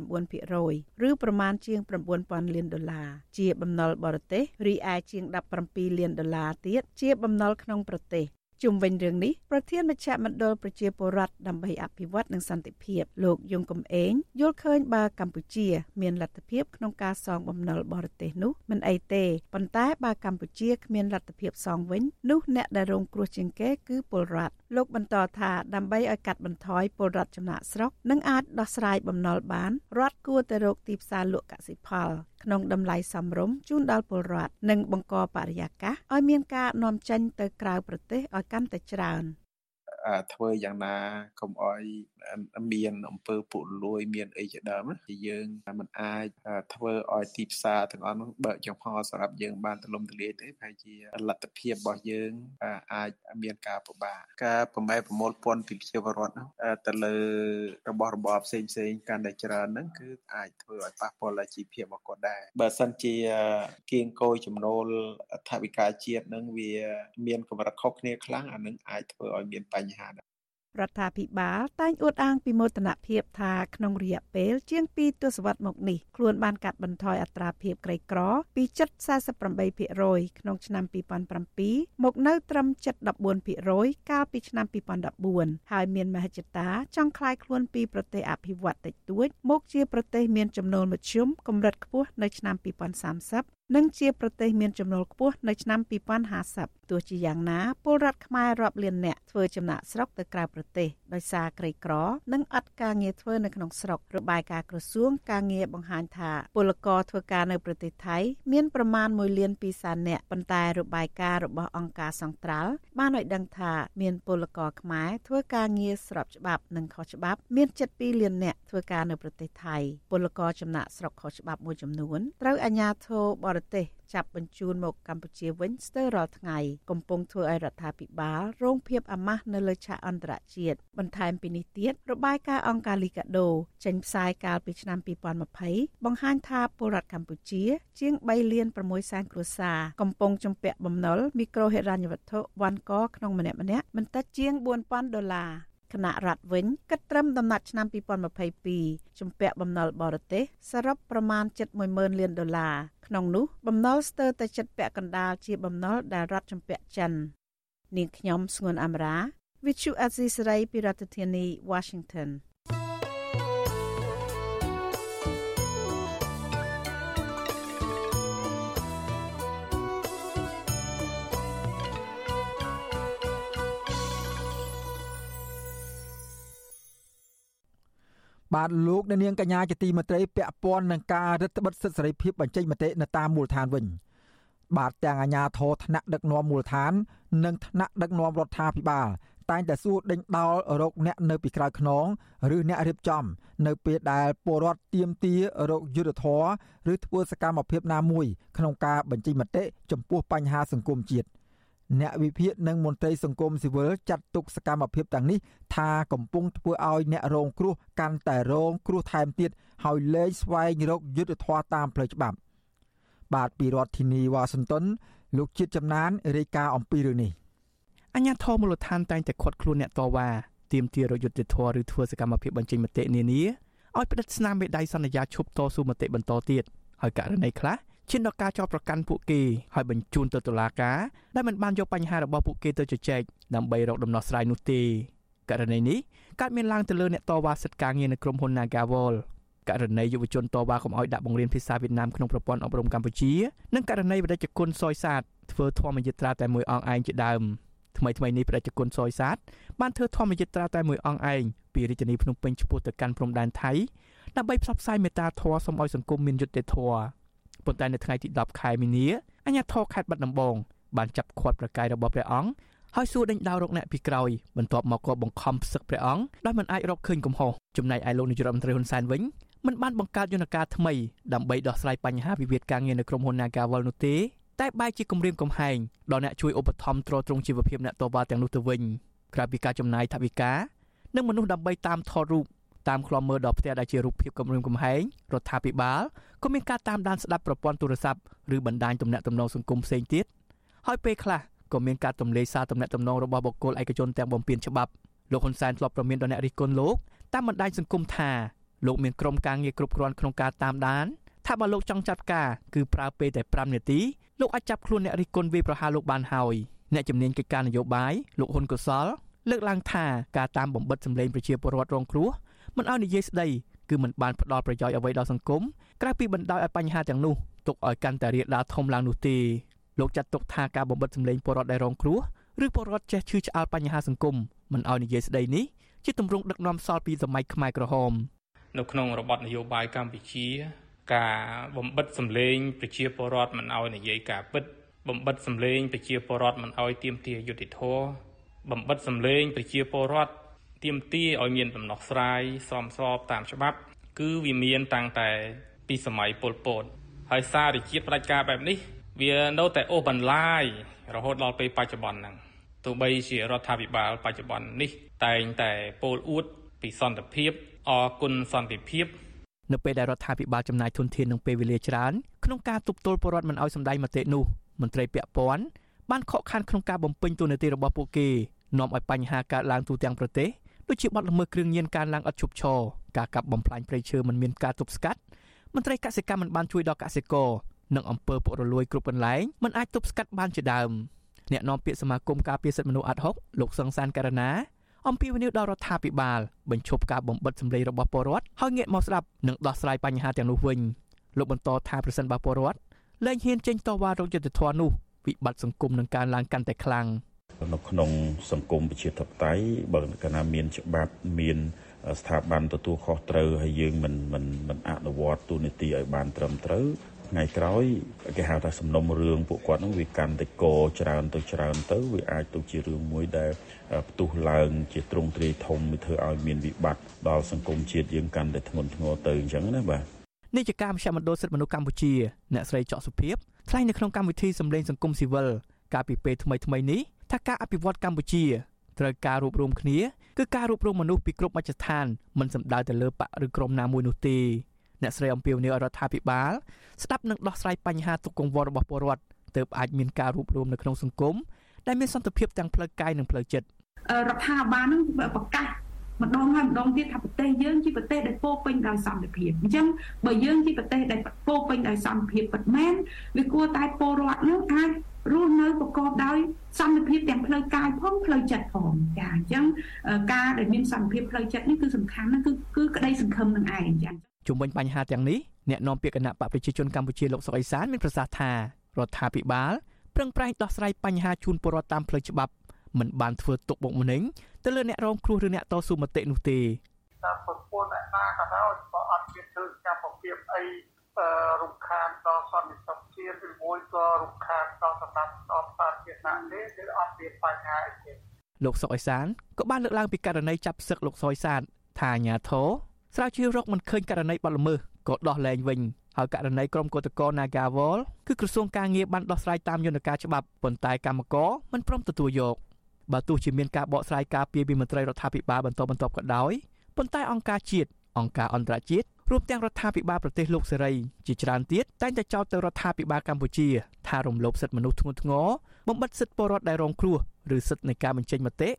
99%ឬប្រមាណជាង9000លានដុល្លារជាបំណុលបរទេសរីឯជាង17លានដុល្លារទៀតជាបំណុលក្នុងប្រទេស ជុំវិញរឿងនេះប្រធានមជ្ឈមណ្ឌលប្រជាពលរដ្ឋដើម្បីអភិវឌ្ឍនិងសន្តិភាពលោកយងកំឯងយល់ឃើញបើកម្ពុជា មានលទ្ធភាពក្នុងការសងបំណុលបរទេសនោះមិនអីទេប៉ុន្តែបើកម្ពុជាគ្មានលទ្ធភាពសងវិញនោះអ្នកដែលរងគ្រោះជាងគេគឺពលរដ្ឋលោកបន្តថាដើម្បីឲ្យកាត់បន្ថយពលរដ្ឋចំណាក់ស្រុកនិងអាចដោះស្រាយបំណុលបានរដ្ឋគួរតែរកទីផ្សារលក់កសិផល ក្នុងតម្លៃសមរម្យជូនដល់ពលរដ្ឋនិងបង្កបរិយាកាសឲ្យមានការនាំចេញទៅក្រៅប្រទេសឲ្យកាន់តែច្រើន ធ្វើយ៉ាងណាកុំអោយមានអំពើពុករលួយមានអីជាដើមជាយើងមិនអាចធ្វើឲ្យទីផ្សារទាំងអស់នោះបើកចំហសម្រាប់យើងបានទលំទលាយទេប្រហែលជាលទ្ធភាពរបស់យើងអាចមានការពិបាកការប្រម៉ែប្រមូលពន្ធពីប្រជាពលរដ្ឋទៅលើរបស់របរផ្សេងផ្សេងកាន់តែច្រើនហ្នឹងគឺអាចធ្វើឲ្យប៉ះពាល់ដល់ជីវភាពរបស់គាត់ដែរបើសិនជាគៀងគោចំណូលថវិកាជាតិនឹងវា មានកម្រិតខុសគ្នាខ្លាំងអានឹងអាចធ្វើឲ្យមានបញ្ដែររដ្ឋាភិបាលតែងអួតអាងពីមោទនភាពថាក្នុងរយៈពេលជាង2ទសវត្សរ៍មកនេះខ្លួនបានកាត់បន្ថយអត្រាភាពក្រីក្រពី7.48%ក្នុងឆ្នាំ2007មកនៅត្រឹម7.14%កាលពីឆ្នាំ2014ហើយមានមហិច្ឆតាចង់คลายខ្លួនពីប្រទេសអភិវឌ្ឍតិចតួចមកជាប្រទេសមានចំណូលមធ្យមកម្រិតខ្ពស់នៅឆ្នាំ2030 និងជាប្រទេសមានចំណូលខ្ពស់នៅឆ្នាំ2050ទោះជាយ៉ាងណាពលរដ្ឋខ្មែររាប់លាននាក់ធ្វើចំណាក់ស្រុកទៅក្រៅប្រទេស ដោយសារក្រីក្រនិងអត់ការងារធ្វើនៅក្នុងស្រុករបាយការណ៍ក្រសួងការងារបង្ហាញថាពលករធ្វើការនៅប្រទេសថៃមានប្រមាណ1លាន2សែននាក់ប៉ុន្តែរបាយការណ៍របស់អង្គការសង្ត្រាល់បានឲ្យដឹងថាមានពលករខ្មែរធ្វើការងារស្របច្បាប់និងខុសច្បាប់មាន7.2លាននាក់ធ្វើការនៅប្រទេសថៃពលករចំណាក់ស្រុកខុសច្បាប់មួយចំនួនត្រូវអាជ្ញាធរបរទេស ចាប់បញ្ជូនមកកម្ពុជាវិញស្ទើររាល់ថ្ងៃកំពុងធ្វើឲ្យរដ្ឋាភិបាលរងភាពអាម៉ាស់នៅលើឆាកអន្តរជាតិបន្ថែមពីនេះទៀតរបាយការណ៍អង្គការលីកាដូចេញផ្សាយកាលពីឆ្នាំ2020បង្ហាញថាពលរដ្ឋកម្ពុជា ជាង3លាន6សែនគ្រួសារកំពុងជំពាក់បំណុលមីក្រូហិរញ្ញវត្ថុវ៉ាន់កក្នុងម្នាក់ម្នាក់មិនតិចជាង4000ដុល្លារ គណៈរដ្ឋវិញគិតត្រឹមដំណាច់ឆ្នាំ2022ជំពាក់បំណុលបរទេសសរុបប្រមាណ710,000លានដុល្លារក្នុងនោះបំណុលស្ទើរតែចិត្តពាក់កណ្ដាលជាបំណុលដែលរដ្ឋជំពាក់ចិននាងខ្ញុំស្ងួនអមរា Vichu Azisari ពីរដ្ឋធានី Washington បាទលោកអ្នកនាងកញ្ញាជាទីមេត្រីពាក់ព័ន្ធនឹងការរឹតបន្តឹងសិទ្ធិសេរីភាពបញ្ចេញមតិនៅតាមមូលដ្ឋានវិញបាទទាំងអាជ្ញាធរថ្នាក់ដឹកនាំមូលដ្ឋាន និងថ្នាក់ដឹកនាំរដ្ឋាភិបាលតែងតែសួរដេញដោលរកអ្នកនៅពីក្រៅខ្នងឬអ្នករៀបចំ នៅពេលដែលពលរដ្ឋទៀមទារកយុទ្ធធរឬធ្វើសកម្មភាពណាមួយក្នុងការបញ្ចេញមតិចំពោះបញ្ហាសង្គមជាតិ អ្នកវិភាគនិងមន្ត្រីសង្គមស៊ីវិលចាត់ទុកសកម្មភាពទាំងនេះថាកំពុងធ្វើឲ្យអ្នករងគ្រោះកាន់តែរងគ្រោះថែមទៀតហើយលែងស្វែងរកយុត្តិធម៌តាមផ្លូវច្បាប់ បាទពីរដ្ឋធានីវ៉ាស៊ីនតោនលោកជាតិចំណានរាយការណ៍អំពីរឿងនេះអញ្ញាធមូលដ្ឋានតែងតែខាត់ខ្លួនអ្នកតវ៉ាទាមទាររយុត្តិធម៌ឬធ្វើសកម្មភាពបញ្ចេញមតិនានាឲ្យផ្តិតស្នាមមេដៃសន្យាឈប់តស៊ូមតិបន្តទៀតហើយករណីខ្លះ ឈានដល់ការចោទប្រកាន់ពួកគេហើយបញ្ជូនទៅតុលាការដែលមិនបានយកបញ្ហារបស់ពួកគេទៅជជែកដើម្បីរកដំណោះស្រាយនោះទេករណីនេះកើតមានឡើងទៅលើអ្នកតវ៉ាសិទ្ធិការងារនៅក្រុមហ៊ុន Nagawal ករណីយុវជនតវ៉ាកុំឲ្យដាក់បង្រៀនភាសាវៀតណាមក្នុងប្រព័ន្ធអប់រំកម្ពុជានិងករណីបដិជគុណសយសាទធ្វើធម្មយិត្រាតែមួយអង្គឯងជាដើមថ្មីថ្មីនេះបដិជគុណសយសាទបានធ្វើធម្មយិត្រាតែមួយអង្គឯងពីរាជធានីភ្នំពេញឆ្ពោះទៅកាន់ព្រំដែនថៃដើម្បីផ្សព្វផ្សាយមេត្តាធម៌សូមឲ្យសង្គមមានយុត្តិធម៌ ប៉ុន្តែនៅថ្ងៃទី10ខែមីនាអាជ្ញាធរខេត្តបាត់ដំបងបានចាប់ឃាត់ប្រកាយរបស់ព្រះអង្គហើយសួរដេញដោលរកអ្នកពីក្រោយបន្ទាប់មកក៏បង្ខំផ្សឹកព្រះអង្គដោយមិនអាចរកឃើញកំហុសចំណែកឯលោកនាយរដ្ឋមន្ត្រីហ៊ុនសែនវិញមិនបានបង្កើតយន្តការថ្មីដើម្បីដោះស្រាយបញ្ហាវិវាទការងារនៅក្រុមហ៊ុន Nagawal នោះទេតែបែរជាគម្រាមកំហែងដល់អ្នកជួយឧបត្ថម្ភទ្រទ្រង់ជីវភាពអ្នកតវ៉ាទាំងនោះទៅវិញក្រៅពីការចំណាយថវិកានិងមនុស្សដើម្បីតាមថតរូប តាមខ្លំមើលដល់ផ្ទះដែលជារូបភាពគម្រាមកំហែងរដ្ឋាភិបាលក៏មានការតាមដានស្ដាប់ប្រព័ន្ធទូរស័ព្ទឬបណ្ដាញទំនាក់ទំនងសង្គមផ្សេងទៀតហើយពេលខ្លះក៏មានការទម្លាយសារទំនាក់ទំនងរបស់បុគ្គលឯកជនទាំងបំពេញច្បាប់លោកហ៊ុនសែនធ្លាប់ប្រមានដល់អ្នករិះគន់លោកតាមបណ្ដាញសង្គមថាលោកមានក្រុមការងារគ្រប់គ្រាន់ក្នុងការតាមដានថាបើលោកចង់ចាត់ការគឺប្រើពេលតែ5នាទីលោកអាចចាប់ខ្លួនអ្នករិះគន់វាយប្រហារលោកបានហើយអ្នកជំនាញកិច្ចការនយោបាយលោកហ៊ុនកុសលលើកឡើងថាការតាមបំបិតសម្លេងប្រជាពលរដ្ឋរងគ្រោះ មិនឲ្យនិយាយស្ដីគឺមិនបានផ្ដល់ប្រយោជន៍អ្វីដល់សង្គមក្រៅពីបណ្ដោយឲ្យបញ្ហាទាំងនោះទុកឲ្យកាន់តែរាលដាលធំឡើងនោះទេលោកចាត់ទុកថាការបំបិតសម្លេងពលរដ្ឋដែលរងគ្រោះឬពលរដ្ឋចេះឈឺឆ្អាលបញ្ហាសង្គមមិនឲ្យនិយាយស្ដីនេះជាទម្រង់ដឹកនាំសល់ពីសម័យខ្មែរក្រហមនៅក្នុងរបបនយោបាយកម្ពុជា ការបំបិតសម្លេងប្រជាពលរដ្ឋមិនឲ្យនិយាយការពិត បំបិតសម្លេងប្រជាពលរដ្ឋមិនឲ្យទៀមទាយុតិធធបំបិតសម្លេងប្រជាពលរដ្ឋ ទាមទារឲ្យមានដំណោះស្រាយសមស្របតាមច្បាប់ គឺវាមានតាំងតែពីសម័យប៉ុលពតហើយសាររាជាផ្ដាច់ការបែបនេះ វានៅតែអូសបន្លាយរហូតដល់ពេលបច្ចុប្បន្នហ្នឹងទោះបីជារដ្ឋាភិបាលបច្ចុប្បន្ននេះ តែងតែពោលអួតពីសន្តិភាពអគុណសន្តិភាពនៅពេលដែលរដ្ឋាភិបាលចំណាយធនធាននិងពេលវេលាច្រើនក្នុងការទប់ទល់ពលរដ្ឋមិនឲ្យសម្ដែងមតិនោះមន្ត្រីពាក់ព័ន្ធបានខកខានក្នុងការបំពេញតួនាទីរបស់ពួកគេនាំឲ្យបញ្ហាកើតឡើងទូទាំងប្រទេស ដូចជាបាត់ល្មើសគ្រឿងញៀនការឡើងឥតឈប់ឈរការកាប់បំផ្លាញព្រៃឈើមិនមានការទប់ស្កាត់មន្ត្រីកសិកម្មមិនបានជួយដល់កសិករនិងអំពើពុករលួយគ្រប់កន្លែងមិនអាចទប់ស្កាត់បានជាដើមអ្នកនាំពាក្យសមាគមការពារសិទ្ធិមនុស្សអាត់ហុកលោកសង្សានករណាអំពីវិនិយោគដល់រដ្ឋាភិបាលបញ្ឈប់ការបំបិទសម្លេងរបស់ពលរដ្ឋហើយងាកមកស្ដាប់និងដោះស្រាយបញ្ហាទាំងនោះវិញលោកបន្តថាប្រសិនបើពលរដ្ឋលែងហ៊ានចេញតវ៉ារោគយុទ្ធធននោះវិបត្តិសង្គមនឹងកើនឡើងកាន់តែខ្លាំង នៅក្នុងសង្គមប្រជាធិបតេយ្យបើកាលណាមានច្បាប់មានស្ថាប័នទទួលខុសត្រូវហើយយើងមិនមិនមិនអនុវត្តទូនីតិឲ្យបានត្រឹមត្រូវថ្ងៃក្រោយគេហៅថាសំណុំរឿងពួកគាត់នឹងវាកាន់តែកច្រើនទៅច្រើនទៅវាអាចទៅជារឿងមួយដែលផ្ទុះឡើងជាទ្រង់ទ្រាយធំធ្វើឲ្យមានវិបត្តិដល់សង្គមជាតិយើងកាន់តែធ្ងន់ធ្ងរទៅអញ្ចឹងណាបាទនាយិកាមជ្ឈមណ្ឌលសិទ្ធិមនុស្សកម្ពុជាអ្នកស្រីចော့សុភីបថ្លែងនៅក្នុងកម្មវិធីសម្លេងសង្គមស៊ីវិលកាលពីពេលថ្មីថ្មីនេះ ថាការអភិវឌ្ឍកម្ពុជាត្រូវការរួបរวมគ្នាគឺការរួបរวมមនុស្សពីគ្រប់មជ្ឈដ្ឋានមិនសំដៅទៅលើបកឬក្រុមណាមួយនោះទេអ្នកស្រីអំពីវនីរដ្ឋាភិបាលស្ដាប់និងដោះស្រាយបញ្ហាទុកកង្វល់របស់ពលរដ្ឋទើបអាចមានការរួបរวมនៅក្នុងសង្គមដែលមានសន្តិភាពទាំងផ្លូវកាយនិងផ្លូវចិត្តរដ្ឋាភិបាលនឹងប្រកាស ម្ដងហើយម្ដងទៀតថាប្រទេសយើងជាប្រទេសដែលពោពេញដោយសន្តិភាពអញ្ចឹងបើយើងជាប្រទេសដែលពោពេញដោយសន្តិភាពពិតមែនវាគួរតែពលរដ្ឋនឹងអាចរស់នៅប្រកបដោយសន្តិភាពទាំងផ្លូវកាយផងផ្លូវចិត្តផងចាអញ្ចឹងការដែលមានសន្តិភាពផ្លូវចិត្តនេះគឺសំខាន់ណាស់គឺគឺក្តីសង្ឃឹមនឹងឯងចាជុំវិញបញ្ហាទាំងនេះអ្នកនាំពាក្យគណៈបកប្រជាជនកម្ពុជាលោកសុកអេសានមានប្រសាសន៍ថារដ្ឋាភិបាលប្រឹងប្រែងដោះស្រាយបញ្ហាជូនពលរដ្ឋតាមផ្លូវច្បាប់ មិនបានធ្វើទុកបុកម្នេញទៅលើអ្នករងគ្រោះឬអ្នកតស៊ូមតិនោះទេតាមប្រព័ន្ធអ្នកណាក៏ដោយបើអត់មានធ្វើកម្មភាពអីរំខានដល់សន្តិសុខជាតិឬមួយក៏រំខានដល់សម្រាប់ដល់សាធារណៈទេគឺអត់មានបញ្ហាអីទេលោកសុកអេសានក៏បានលើកឡើងពីករណីចាប់សឹកលោកសុយសាទថាអាញាធរស្រាវជ្រាវរកមិនឃើញករណីបាត់ល្មើសក៏ដោះលែងវិញហើយករណីក្រុមកោតក្រ Nagawal គឺក្រសួងការងារបានដោះស្រាយតាមយន្តការច្បាប់ប៉ុន្តែកម្មករមិនព្រមទទួលយក បើទោះជាមានការបកស្រាយការពីពីមន្ត្រីរដ្ឋាភិបាលបន្តបន្ទាប់ក៏ដោយប៉ុន្តែអង្គការជាតិអង្គការអន្តរជាតិរួមទាំងរដ្ឋាភិបាលប្រទេសលោកសេរីជាច្រើនទៀតតែងតែចោទទៅរដ្ឋាភិបាលកម្ពុជាថារំលោភសិទ្ធិមនុស្សធ្ងន់ធ្ងរបំបិទសិទ្ធិពលរដ្ឋដែលរងគ្រោះឬសិទ្ធិនៃការបញ្ចេញមតិ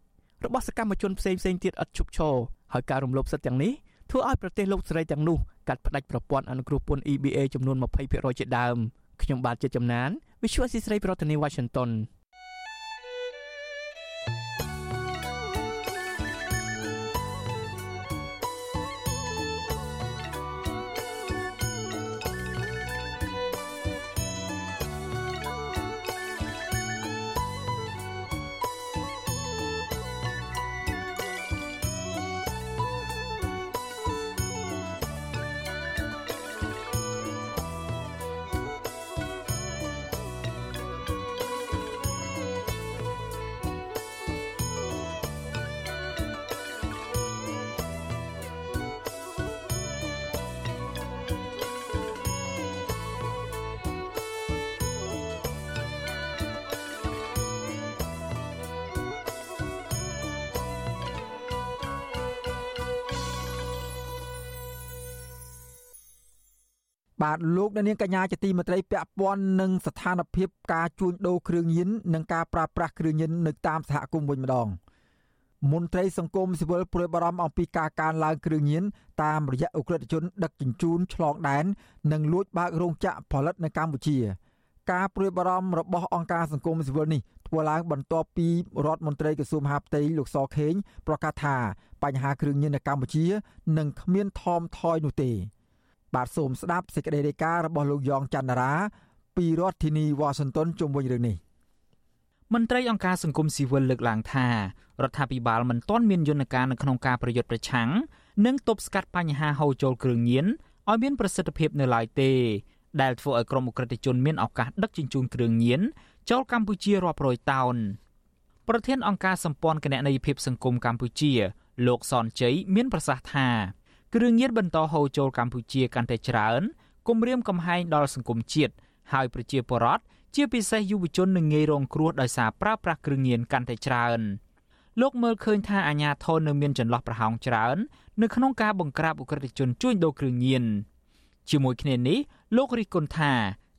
របស់សកម្មជនផ្សេងផ្សេងទៀតឥតឈប់ឈរហើយការរំលោភសិទ្ធិទាំងនេះធ្វើឲ្យប្រទេសលោកសេរីទាំងនោះកាត់ផ្តាច់ប្រព័ន្ធអនុគ្រោះពន្ធ EBA ចំនួន20%ជាដើមខ្ញុំបាទជាចំណាន Visual Assisray ប្រធានាទី Washington បាទលោកអ្នកនាងកញ្ញាជាទីមេត្រីពាក់ព័ន្ធនឹងស្ថានភាពការជួញដូរគ្រឿងញៀននិងការប្រើប្រាស់គ្រឿងញៀននៅតាមសហគមន៍វិញម្ដងមន្ត្រីសង្គមស៊ីវិលព្រួយបារម្ភអំពីការកើនឡើងគ្រឿងញៀនតាមរយៈអ ுக ្រិតជនដឹកជញ្ជូនឆ្លងដែននិងលួចបើករោងចក្រផលិតនៅកម្ពុជា ការព្រួយបារម្ភរបស់អង្គការសង្គមស៊ីវិលនេះធ្វើឡើងបន្ទាប់ពីរដ្ឋមន្ត្រីក្រសួងមហាផ្ទៃលោកសខេងប្រកាសថាបញ្ហាគ្រឿងញៀននៅកម្ពុជានឹងគ្មានថមថយនោះទេ បាទសូមស្ដាប់សេចក្តីរាយការណ៍របស់លោកយ៉ងច័ន្ទរា ពីរដ្ឋធានីវ៉ាស៊ីនតោនជុំវិញរឿងនេះមន្ត្រីអង្គការសង្គមស៊ីវិលលើកឡើងថារដ្ឋាភិបាលមិនទាន់មានយន្តការនៅក្នុងការប្រយុទ្ធប្រឆាំងនិងទប់ស្កាត់បញ្ហាហូរចូលគ្រឿងញៀនឲ្យមានប្រសិទ្ធភាពនៅឡើយទេដែលធ្វើឲ្យក្រុមអ ுக ្រិតជនមានឱកាសដឹកជញ្ជូនគ្រឿងញៀនចូលកម្ពុជារាប់រយតោនប្រធានអង្គការសម្ព័ន្ធគណនេយ្យភាពសង្គមកម្ពុជា លោកសនជ័យមានប្រសាសន៍ថា គ្រឿងញៀនបន្តហូរចូលកម្ពុជាកាន់តែច្រើនគំរាមកំហែងដល់សង្គមជាតិហើយប្រជាពលរដ្ឋជាពិសេសយុវជននឹងងាយរងគ្រោះដោយសារប្រើប្រាស់គ្រឿងញៀនកាន់តែច្រើនលោកមើលឃើញថាអាញាធននៅមានចន្លោះប្រហោងច្រើននៅក្នុងការបង្ក្រាបអ ுக ្រិតជនជួញដូរគ្រឿងញៀនជាមួយគ្នានេះលោករិះគន់ថា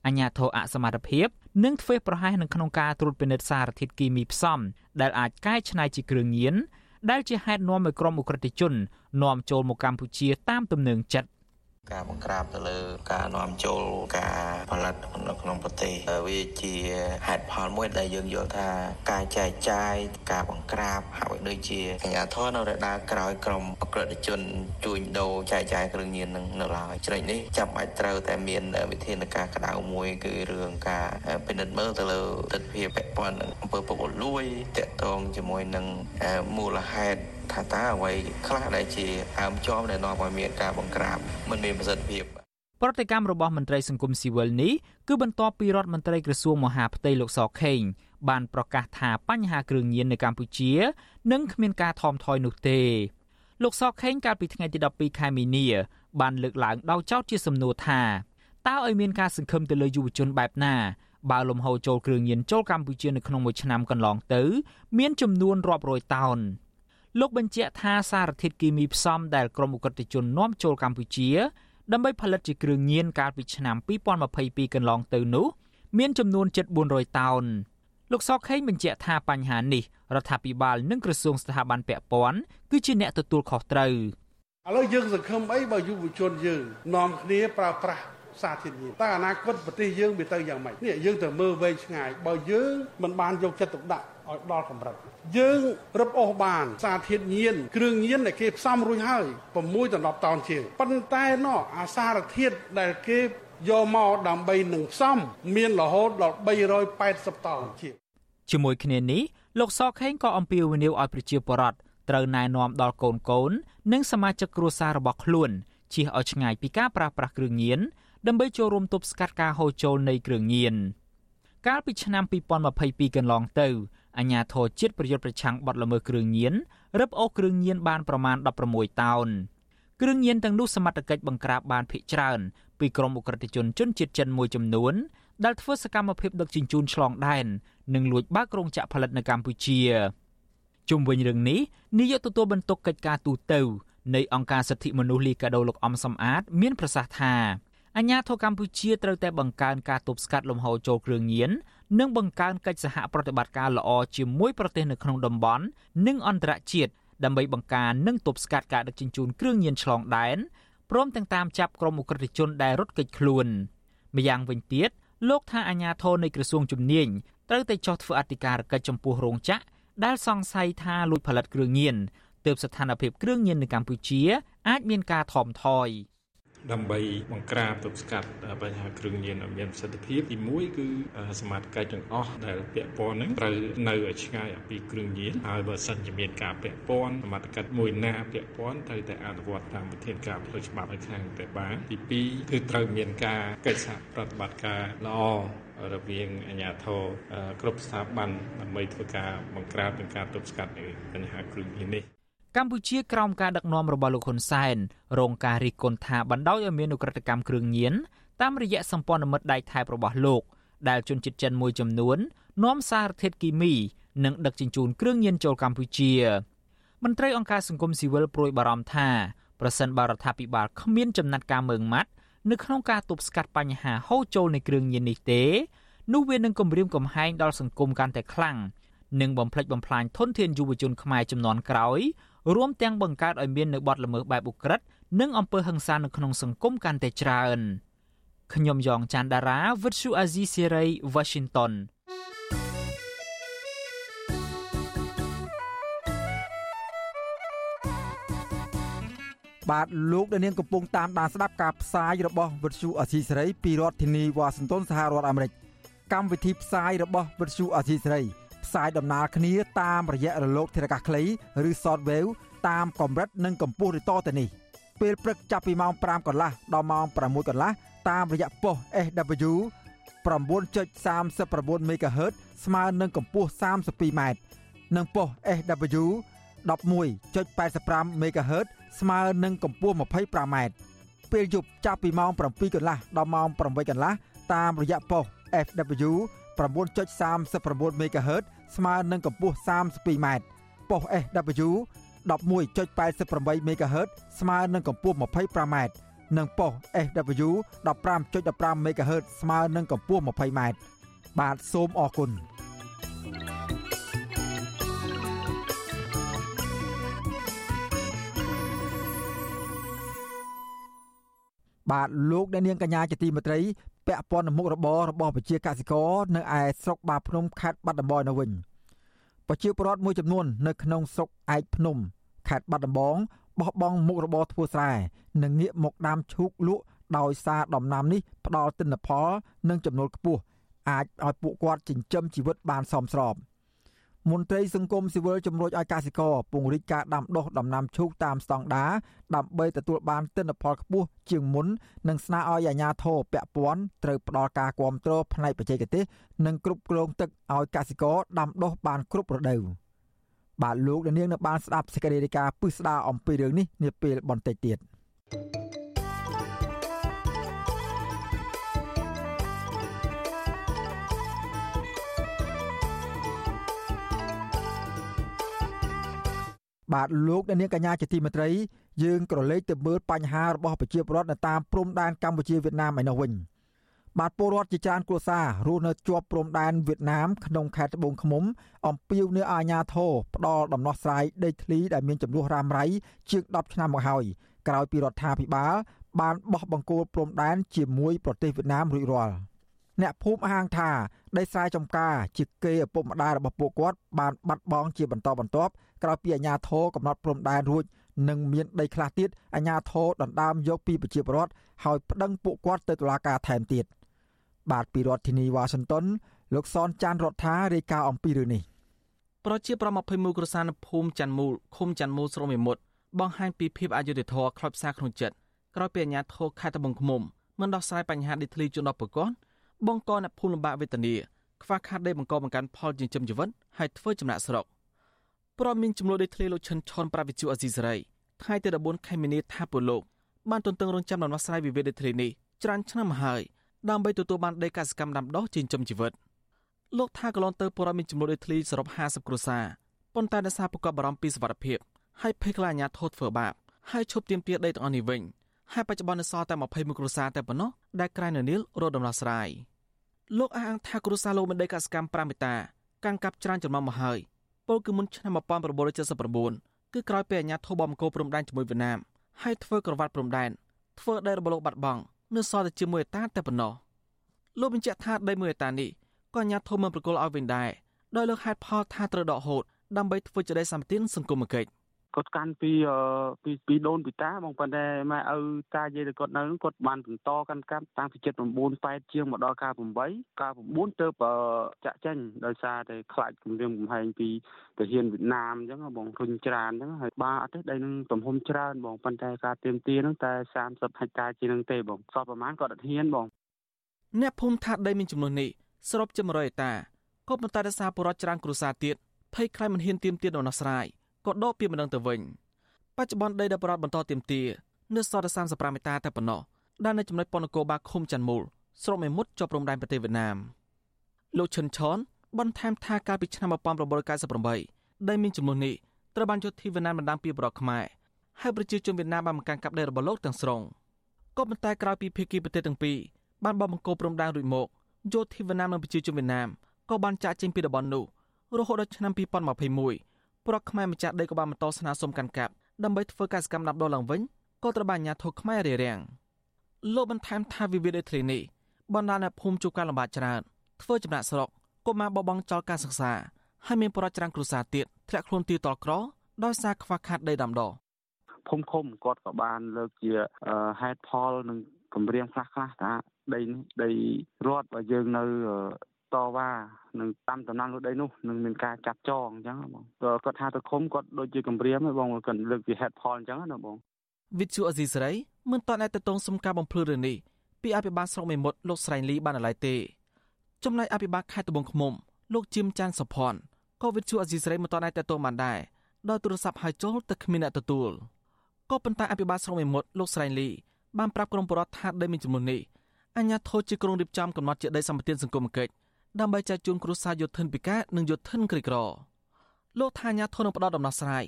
អាញាធរអសមត្ថភាពនិងធ្វេសប្រហែសនៅក្នុងការត្រួតពិនិត្យសារធាតុគីមីផ្សំដែលអាចកែច្នៃជាគ្រឿងញៀន ដែលជាហេតុនាំឲ្យក្រុមអ ுக ្រិតជននាំចូលមកកម្ពុជាតាមទំនឹងចិត្ត ការបង្ក្រាបទៅលើការនាំចូលការផលិតនៅក្នុងប្រទេសវាជាហេតុផលមួយដែលយើងយល់ថាការចែកចាយការបង្ក្រាបហាក់បីដូចជាអាជ្ញាធរនៅរដារក្រោយក្រុមអក្រិតជនជួញដូរចែកចាយគ្រឿងញៀននឹងនៅឡើយចំណុចនេះចាំបាច់ត្រូវតែមានវិធានការក្តៅមួយគឺរឿងការពិនិត្យមើលទៅលើទិដ្ឋភាពពាក់ព័ន្ធនឹងអំពើពុករលួយតកតងជាមួយនឹងមូលហេតុ ថាតើអ្វីខ្លះដែលជាអើមចំដែលនាំឲ្យមានការបង្ក្រាបមិនមានប្រសិទ្ធភាពប្រតិកម្មរបស់មន្ត្រីសង្គមស៊ីវិលនេះគឺបន្ទាប់ពីរដ្ឋមន្ត្រីក្រសួងមហាផ្ទៃលោកសខេងបានប្រកាសថាបញ្ហាគ្រឿងញៀននៅកម្ពុជានឹងគ្មានការថមថយនោះទេលោកសខេងកាលពីថ្ងៃទី12ខែមីនាបានលើកឡើងដោយចោទជាសំណួរថាតើឲ្យមានការសង្ឃឹមទៅលើយុវជនបែបណាបើលំហូរចូលគ្រឿងញៀនចូលកម្ពុជានៅក្នុងមួយឆ្នាំកន្លងទៅ មានចំនួនរាប់រយតោន លោកបញ្ជាក់ថាសារធាតុគីមីផ្សំដែលក្រមអ ுக ្រិតជននាំចូលកម្ពុជា ដើម្បីផលិតជាគ្រឿងញៀនកាលពីឆ្នាំ2022កន្លងទៅនោះមានចំនួនជិត400តោនលោកសខេងបញ្ជាក់ថាបញ្ហានេះរដ្ឋាភិបាលនិងក្រសួងស្ថាប័នពាក់ព័ន្ធគឺជាអ្នកទទួលខុសត្រូវឥឡូវយើងសង្ឃឹមអីបើយុវជនយើងនាំគ្នាប្រើប្រាស់សារធាតុញៀនតើអនាគតប្រទេសយើងវាទៅយ៉ាងម៉េចនេះយើងទៅមើលវែងឆ្ងាយបើយើងមិនបានយកចិត្តទុកដាក់ ឲ្យដល់កម្រិតយើងរឹបអូសបានសារធាតុញៀនគ្រឿងញៀនដែលគេផ្សំរួចហើយ6ដល់10តោនជាងប៉ុន្តែណោះអាសារធាតុដែលគេយកមកដើម្បីនឹងផ្សំមានរហូតដល់380តោនជាងជាមួយគ្នានេះលោកសខេងក៏អំពាវនាវឲ្យប្រជាពលរដ្ឋត្រូវណែនាំដល់កូនកូន និងសមាជិកគ្រួសាររបស់ខ្លួនជៀសឲ្យឆ្ងាយពីការប្រើប្រាស់គ្រឿងញៀនដើម្បីចូលរួមទប់ស្កាត់ការហូរចូលនៃគ្រឿងញៀនកាលពីឆ្នាំ2022កន្លងទៅ អាជ្ញាធរជាតិប្រយុទ្ធប្រឆាំងបទល្មើសគ្រឿងញៀនរឹបអូសគ្រឿងញៀនបានប្រមាណ16តោនគ្រឿងញៀនទាំងនោះសមត្ថកិច្ចបង្ក្រាបបានភាគច្រើនពីក្រុមអ ுக ្រិតជនជនជាតិចិនមួយចំនួនដែលធ្វើសកម្មភាពដឹកជញ្ជូនឆ្លងដែននិងលួចបើករោងចក្រផលិតនៅកម្ពុជាជុំវិញរឿងនេះនាយកទទួលបន្ទុកកិច្ចការទូតនៃអង្គការសិទ្ធិមនុស្សលីកាដូលោកអំសំអាត មានប្រសាសន៍ថាអាញាធរកម្ពុជាត្រូវតែបង្កើនការទប់ស្កាត់លំហូរចូលគ្រឿងញៀន និងបង្កើនកិច្ចសហប្រតិបត្តិការល្អជាមួយប្រទេសនៅក្នុងតំបន់និងអន្តរជាតិដើម្បីបង្ការនិងទប់ស្កាត់ការដឹកជញ្ជូនគ្រឿងញៀនឆ្លងដែនព្រមទាំងតាមចាប់ក្រុមអ ுக ្រិតជនដែលរត់គេចខ្លួនម្យ៉ាងវិញទៀតលោកថាអាញាធរនៃក្រសួងជំនាញត្រូវតែចោះធ្វើអធិការកិច្ចចំពោះរោងចក្រដែលសង្ស័យថាលួចផលិតគ្រឿងញៀនទើបស្ថានភាពគ្រឿងញៀននៅកម្ពុជា អាចមានការថមថយ។ ដើម្បីបង្ក្រាបទប់ស្កាត់បញ្ហាគ្រឿងញៀនឲ្យមានប្រសិទ្ធភាពទី1គឺសមាជិកទាំងអស់ដែលពាក់ព័ន្ធនឹងត្រូវនៅឲ្យឆ្ងាយពីគ្រឿងញៀនហើយបើសិនជាមានការពាក់ព័ន្ធសមាជិកមួយណាពាក់ព័ន្ធត្រូវតែអនុវត្តតាមវិធានការផ្លូវច្បាប់ឲ្យខាងតែបានទី2គឺត្រូវមានការកិច្ចសហប្រតិបត្តិការល្អរវាងអាជ្ញាធរគ្រប់ស្ថាប័នដើម្បីធ្វើការបង្ក្រាបនិងការទប់ស្កាត់បញ្ហាគ្រឿងញៀននេះ កម្ពុជាក្រោមការដឹកនាំរបស់លោកហ៊ុនសែនរងការរិះគន់ថាបណ្ដោយឲ្យមានឧក្រិដ្ឋកម្មគ្រឿងញៀនតាមរយៈសម្ព័ន្ធមិត្តដៃថៃរបស់លោក ដែលជនជាតិចិនមួយចំនួននាំសារធាតុគីមីនិងដឹកជញ្ជូនគ្រឿងញៀនចូលកម្ពុជាមន្ត្រីអង្គការសង្គមស៊ីវិលព្រួយបារម្ភថាប្រសិនបើរដ្ឋាភិបាលគ្មានចំណាត់ការមើងម៉ាត់នៅក្នុងការទប់ស្កាត់បញ្ហាហូរចូលនៃគ្រឿងញៀននេះទេនោះវានឹងគំរាមកំហែងដល់សង្គមកាន់តែខ្លាំងនិងបំផ្លិចបំផ្លាញធនធានយុវជនខ្មែរចំនួនក្រោយ រួមទាំងបង្កើតឲ្យមាននៅបទល្មើសបែបឧក្រិដ្ឋនិងអំពើហិង្សានៅក្នុងសង្គមកាន់តែច្រើនខ្ញុំយ៉ងច័ន្ទដារាវិទ្យុអាស៊ីសេរី Washington បាទលោកដានៀងកំពុងតាមដានស្ដាប់ការផ្សាយរបស់វិទ្យុអាស៊ីសេរីពីរដ្ឋធានីវ៉ាស៊ីនតោនសហរដ្ឋអាមេរិកកម្មវិធីផ្សាយរបស់វិទ្យុអាស៊ីសេរី ផ្សាយដំណើរគ្នាតាមរយៈរលកធារកាសខ្លីឬ Shortwave តាមកម្រិតនិងកម្ពស់ឬតទៅនេះពេលព្រឹកចាប់ពីម៉ោង5កន្លះដល់ម៉ោង6កន្លះតាមរយៈប៉ុស SW 9.39 MHz ស្មើនឹងកម្ពស់ 32ម៉ែត្រនិងប៉ុស SW 11.85 MHz ស្មើនឹងកម្ពស់ 25m ពេលយប់ចាប់ពីម៉ោង7កន្លះដល់ម៉ោង8កន្លះតាមរយៈប៉ុស FW 9.39 MHz ស្មើនឹងកម្ពស់ 32m ប៉ុស SW 11.88 MHz ស្មើនឹងកម្ពស់ 25m និងប៉ុស SW 15.15 MHz ស្មើនឹងកម្ពស់ 20m បាទសូមអរគុណ បាទលោកអ្នកនាងកញ្ញាជាទីមេត្រីពាក់ព័ន្ធនឹងមុខរបររបស់ប្រជាកសិករនៅឯស្រុកបាភ្នំខេត្តបាត់ដំបងនៅវិញប្រជាពលរដ្ឋមួយចំនួននៅក្នុងស្រុកឯកភ្នំខេត្តបាត់ដំបងបោះបង់មុខរបរធ្វើស្រែនិងងាកមកដាំឈូកលក់ដោយសារដំណាំនេះផ្ដល់ទិន្នផល និងចំណូលខ្ពស់អាចឲ្យពួកគាត់ចិញ្ចឹមជីវិតបានសមស្រប។ មន្ត្រីសង្គមស៊ីវិលជំរុញឲ្យកសិករពង្រីកការដាំដុះដំណាំឈូកតាមស្តង់ដារដើម្បីទទួលបានទិន្នផលខ្ពស់ជាងមុននិងស្នើឲ្យអាជ្ញាធរពាក់ព័ន្ធត្រូវផ្ដល់ការគាំទ្រផ្នែកបច្ចេកទេស និងគ្រប់គ្រងទឹកឲ្យកសិករដាំដុះបានគ្រប់រដូវបាទលោកនាងនៅបានស្ដាប់សេចក្តីរាយការណ៍ពិស្ដារអំពីរឿងនេះនាពេលបន្តិចទៀត បាទលោកអ្នកនាងកញ្ញាជាទីមេត្រីយើងក៏លេខទៅមើលបញ្ហារបស់ប្រជាពលរដ្ឋនៅតាមព្រំដែនកម្ពុជាវៀតណាមឯនោះវិញបាទពលរដ្ឋជាច្រើនគ្រួសាររស់នៅជាប់ព្រំដែនវៀតណាមក្នុងខេត្តត្បូងឃ្មុំអំពាវនាវអាជ្ញាធរផ្ដល់ដំណោះស្រាយដីធ្លីដែលមានចំនួនរ៉ាំរ៉ៃជាង10ឆ្នាំមកហើយក្រោយពីរដ្ឋាភិបាលបានបោះបង្គោលព្រំដែនជាមួយប្រទេសវៀតណាមរួចរាល់ អ្នកភូមិហាងថាដីស្រែចម្ការជាគេឪពុកម្ដាយរបស់ពួកគាត់បានបាត់បង់ជាបន្តបន្ទាប់ក្រោយពីអាជ្ញាធរកំណត់ព្រំដែនរួចនិងមានដីខ្លះទៀតអាជ្ញាធរដណ្ដើមយកពីប្រជាពលរដ្ឋហើយប្តឹងពួកគាត់ទៅតុលាការថែមទៀតបាទពីរដ្ឋធានីវ៉ាស៊ីនតោនលោកសនចាន់រដ្ឋារាយការណ៍អំពីរឿងនេះប្រជាប្រដ្ឋ21គ្រួសារនៅភូមិច័ន្ទមូលឃុំច័ន្ទមូលស្រុកមេមត់បង្ហាញពីភាពអយុត្តិធម៌ខ្លោចផ្សាក្នុងចិត្តក្រោយពីអាជ្ញាធរខេត្តត្បូងឃ្មុំមិនដោះស្រាយបញ្ហាដីធ្លីជូនដល់ប្រកប បង្កអ្នកភូមិលំបាកវេទនាខ្វះខាតដីបង្កបង្កើនផលចិញ្ចឹមជីវិតហើយធ្វើចំណាក់ស្រុកព្រមមានចំនួនដីធ្លីលោកឈិនឆនប្រាវិជូអេស៊ីសរ៉ៃថ្ងៃទី14ខែមីនាថាពលលោកបានទន្ទឹងរង់ចាំដំណោះស្រាយវិវាទដីធ្លីនេះច្រើនឆ្នាំមកហើយដើម្បីទទួលបានដីកសិកម្មដាំដុះចិញ្ចឹមជីវិតលោកថាកន្លងទៅពលរដ្ឋមានចំនួនដីធ្លីសរុប50គ្រួសារប៉ុន្តែដោយសារប្រកបបារម្ភពីសុវត្ថិភាពហើយភ័យខ្លាចអាជ្ញាធរធ្វើបាបហើយឈប់ទាមទារដីទាំងអស់នេះវិញហើយបច្ចុប្បន្ននៅសល់តែ21គ្រួសារតែប៉ុណ្ណោះដែលក្រែងនៅនីលរកដំណោះស្រាយ លោកអះអាងថាគ្រួសារលោកមានដីកសិកម្ម5ហិកតាកាន់កាប់ច្រើនចំនួនមកហើយពលគឺមុនឆ្នាំ1979គឺក្រោយពីអាញាធិបតេយ្យបម្កោព្រំដែនជាមួយវៀតណាមហើយធ្វើក្រវ៉ាត់ព្រំដែនធ្វើដីរបស់លោកបាត់បង់នៅសល់តែជាមួយអតាតែប៉ុណ្ណោះលោកបញ្ជាក់ថាដីមួយអតានេះក៏អាញាធិបតេយ្យមិនប្រគល់ឲ្យវិញដែរដោយលើកហេតុផលថាត្រូវដកហូតដើម្បីធ្វើជាដីសម្បត្តិសង្គមគិច្ច គាត់កាន់ពីពីពីដូនពីតាបងប៉ុន្តែម៉ែឪតាយាយគាត់នៅគាត់បានបន្តកាន់កាប់តាំងពី79 8ជាងមកដល់ការ8ការ9ទៅចាក់ចេញដោយសារតែខ្លាចគម្រាមកំហែងពីទាហានវៀតណាមអញ្ចឹងបងរុញច្រានអញ្ចឹងហើយបាទអត់ទេដីនឹងទំហំច្រើនបងប៉ុន្តែការទៀមទានឹងតែ30ហិកតាជាងនឹងទេបងសពប្រហែលគាត់អត់ហ៊ានបងអ្នកភូមិថាដីមានចំនួននេះសរុបជា100ហិកតាក៏ប៉ុន្តែដោយសារពលរដ្ឋច្រើនគ្រួសារទៀតភ័យខ្លាចមិនហ៊ានទៀមទាដំណោះស្រាយ ក៏ដកពីម្ដងទៅវិញបច្ចុប្បន្នដីដែលបរដ្ឋបន្តទៀមទានៅសល់តែ35មេតាតែប៉ុណ្ណោះដែលនៅចំណុចប៉ុនគរបាឃុំច័ន្ទមូលស្រុកមេមត់ជាប់ព្រំដែនប្រទេសវៀតណាមលោកឈិនឆនបន្ថែមថាកាលពីឆ្នាំ1998ដែលមានចំនួននេះត្រូវបានយោធាវៀតណាមដណ្ដើមពីបរដ្ឋខ្មែរហើយប្រជាជនវៀតណាមបានបង្កាំងកាប់ដីរបស់លោកទាំងស្រុងក៏ប៉ុន្តែក្រោយពីភាគីប្រទេសទាំងពីរបានបបង្គោលព្រំដែនរួចមកយោធាវៀតណាមនិងប្រជាជនវៀតណាមក៏បានចាក់ចេញពីតំបន់នោះរហូតដល់ឆ្នាំ2021 ប្រកខ្មែរម្ចាស់ដីក៏បានបន្តស្នើសុំកាន់កាប់ដើម្បីធ្វើកសកម្មដាប់ដុលឡើងវិញក៏ត្រូវបានអាជ្ញាធរខ្មែររារាំងលោកបន្ថែមថាវិវាទដីធ្លីនេះបណ្ដាលអ្នកភូមិជួបការលំបាកច្រើនធ្វើចំណាក់ស្រុកកុមារបបងចោលការសិក្សាហើយមានប្រជាច្រើនគ្រួសារទៀតធ្លាក់ខ្លួនទីតល់ក្រដោយសារខ្វះខាតដីដាំដុះភូមិឃុំគាត់ក៏បានលើកជាហេតុផលនិងគម្រាមខ្លះខ្លះថាដីនេះដីរដ្ឋបើយើងនៅ តវ៉ានឹងតាមតំណែងលើដីនោះនឹងមានការចាប់ចងអញ្ចឹងបងគាត់ថាទៅឃុំគាត់ដូចជាគម្រាមហ្នឹងបងគាត់លើកពីហេតុផលអញ្ចឹងណាបងវិទ្យុអេស៊ីសរ៉ៃមិនតតែតតងសុំការបំភ្លឺរឿងនេះពីអភិបាលស្រុកមេមត់លោកស្រែងលីបានឡើយទេចំណែកអភិបាលខេត្តត្បូងឃ្មុំលោកជីមចាន់សុផាន់ក៏វិទ្យុអេស៊ីសរ៉ៃមិនតន់អាចតទៅបានដែរដោយទូរស័ព្ទហៅចូលតែគ្មានអ្នកទទួលក៏ប៉ុន្តែអភិបាលស្រុកមេមត់លោកស្រែងលីបានប្រាប់ក្រុមបរិវត្តថាដីមានចំនួននេះអញ្ញាធិជាក្រុងរៀបចំកំណត់ជាដីសម្បត្តិសង្គមគិច្ច ដើម្បីចែកជូនគ្រួសារយុទ្ធិនពិការនិងយុទ្ធិនក្រីក្រលោកថាអញ្ញាធិនឹងផ្ដល់ដំណោះស្រាយ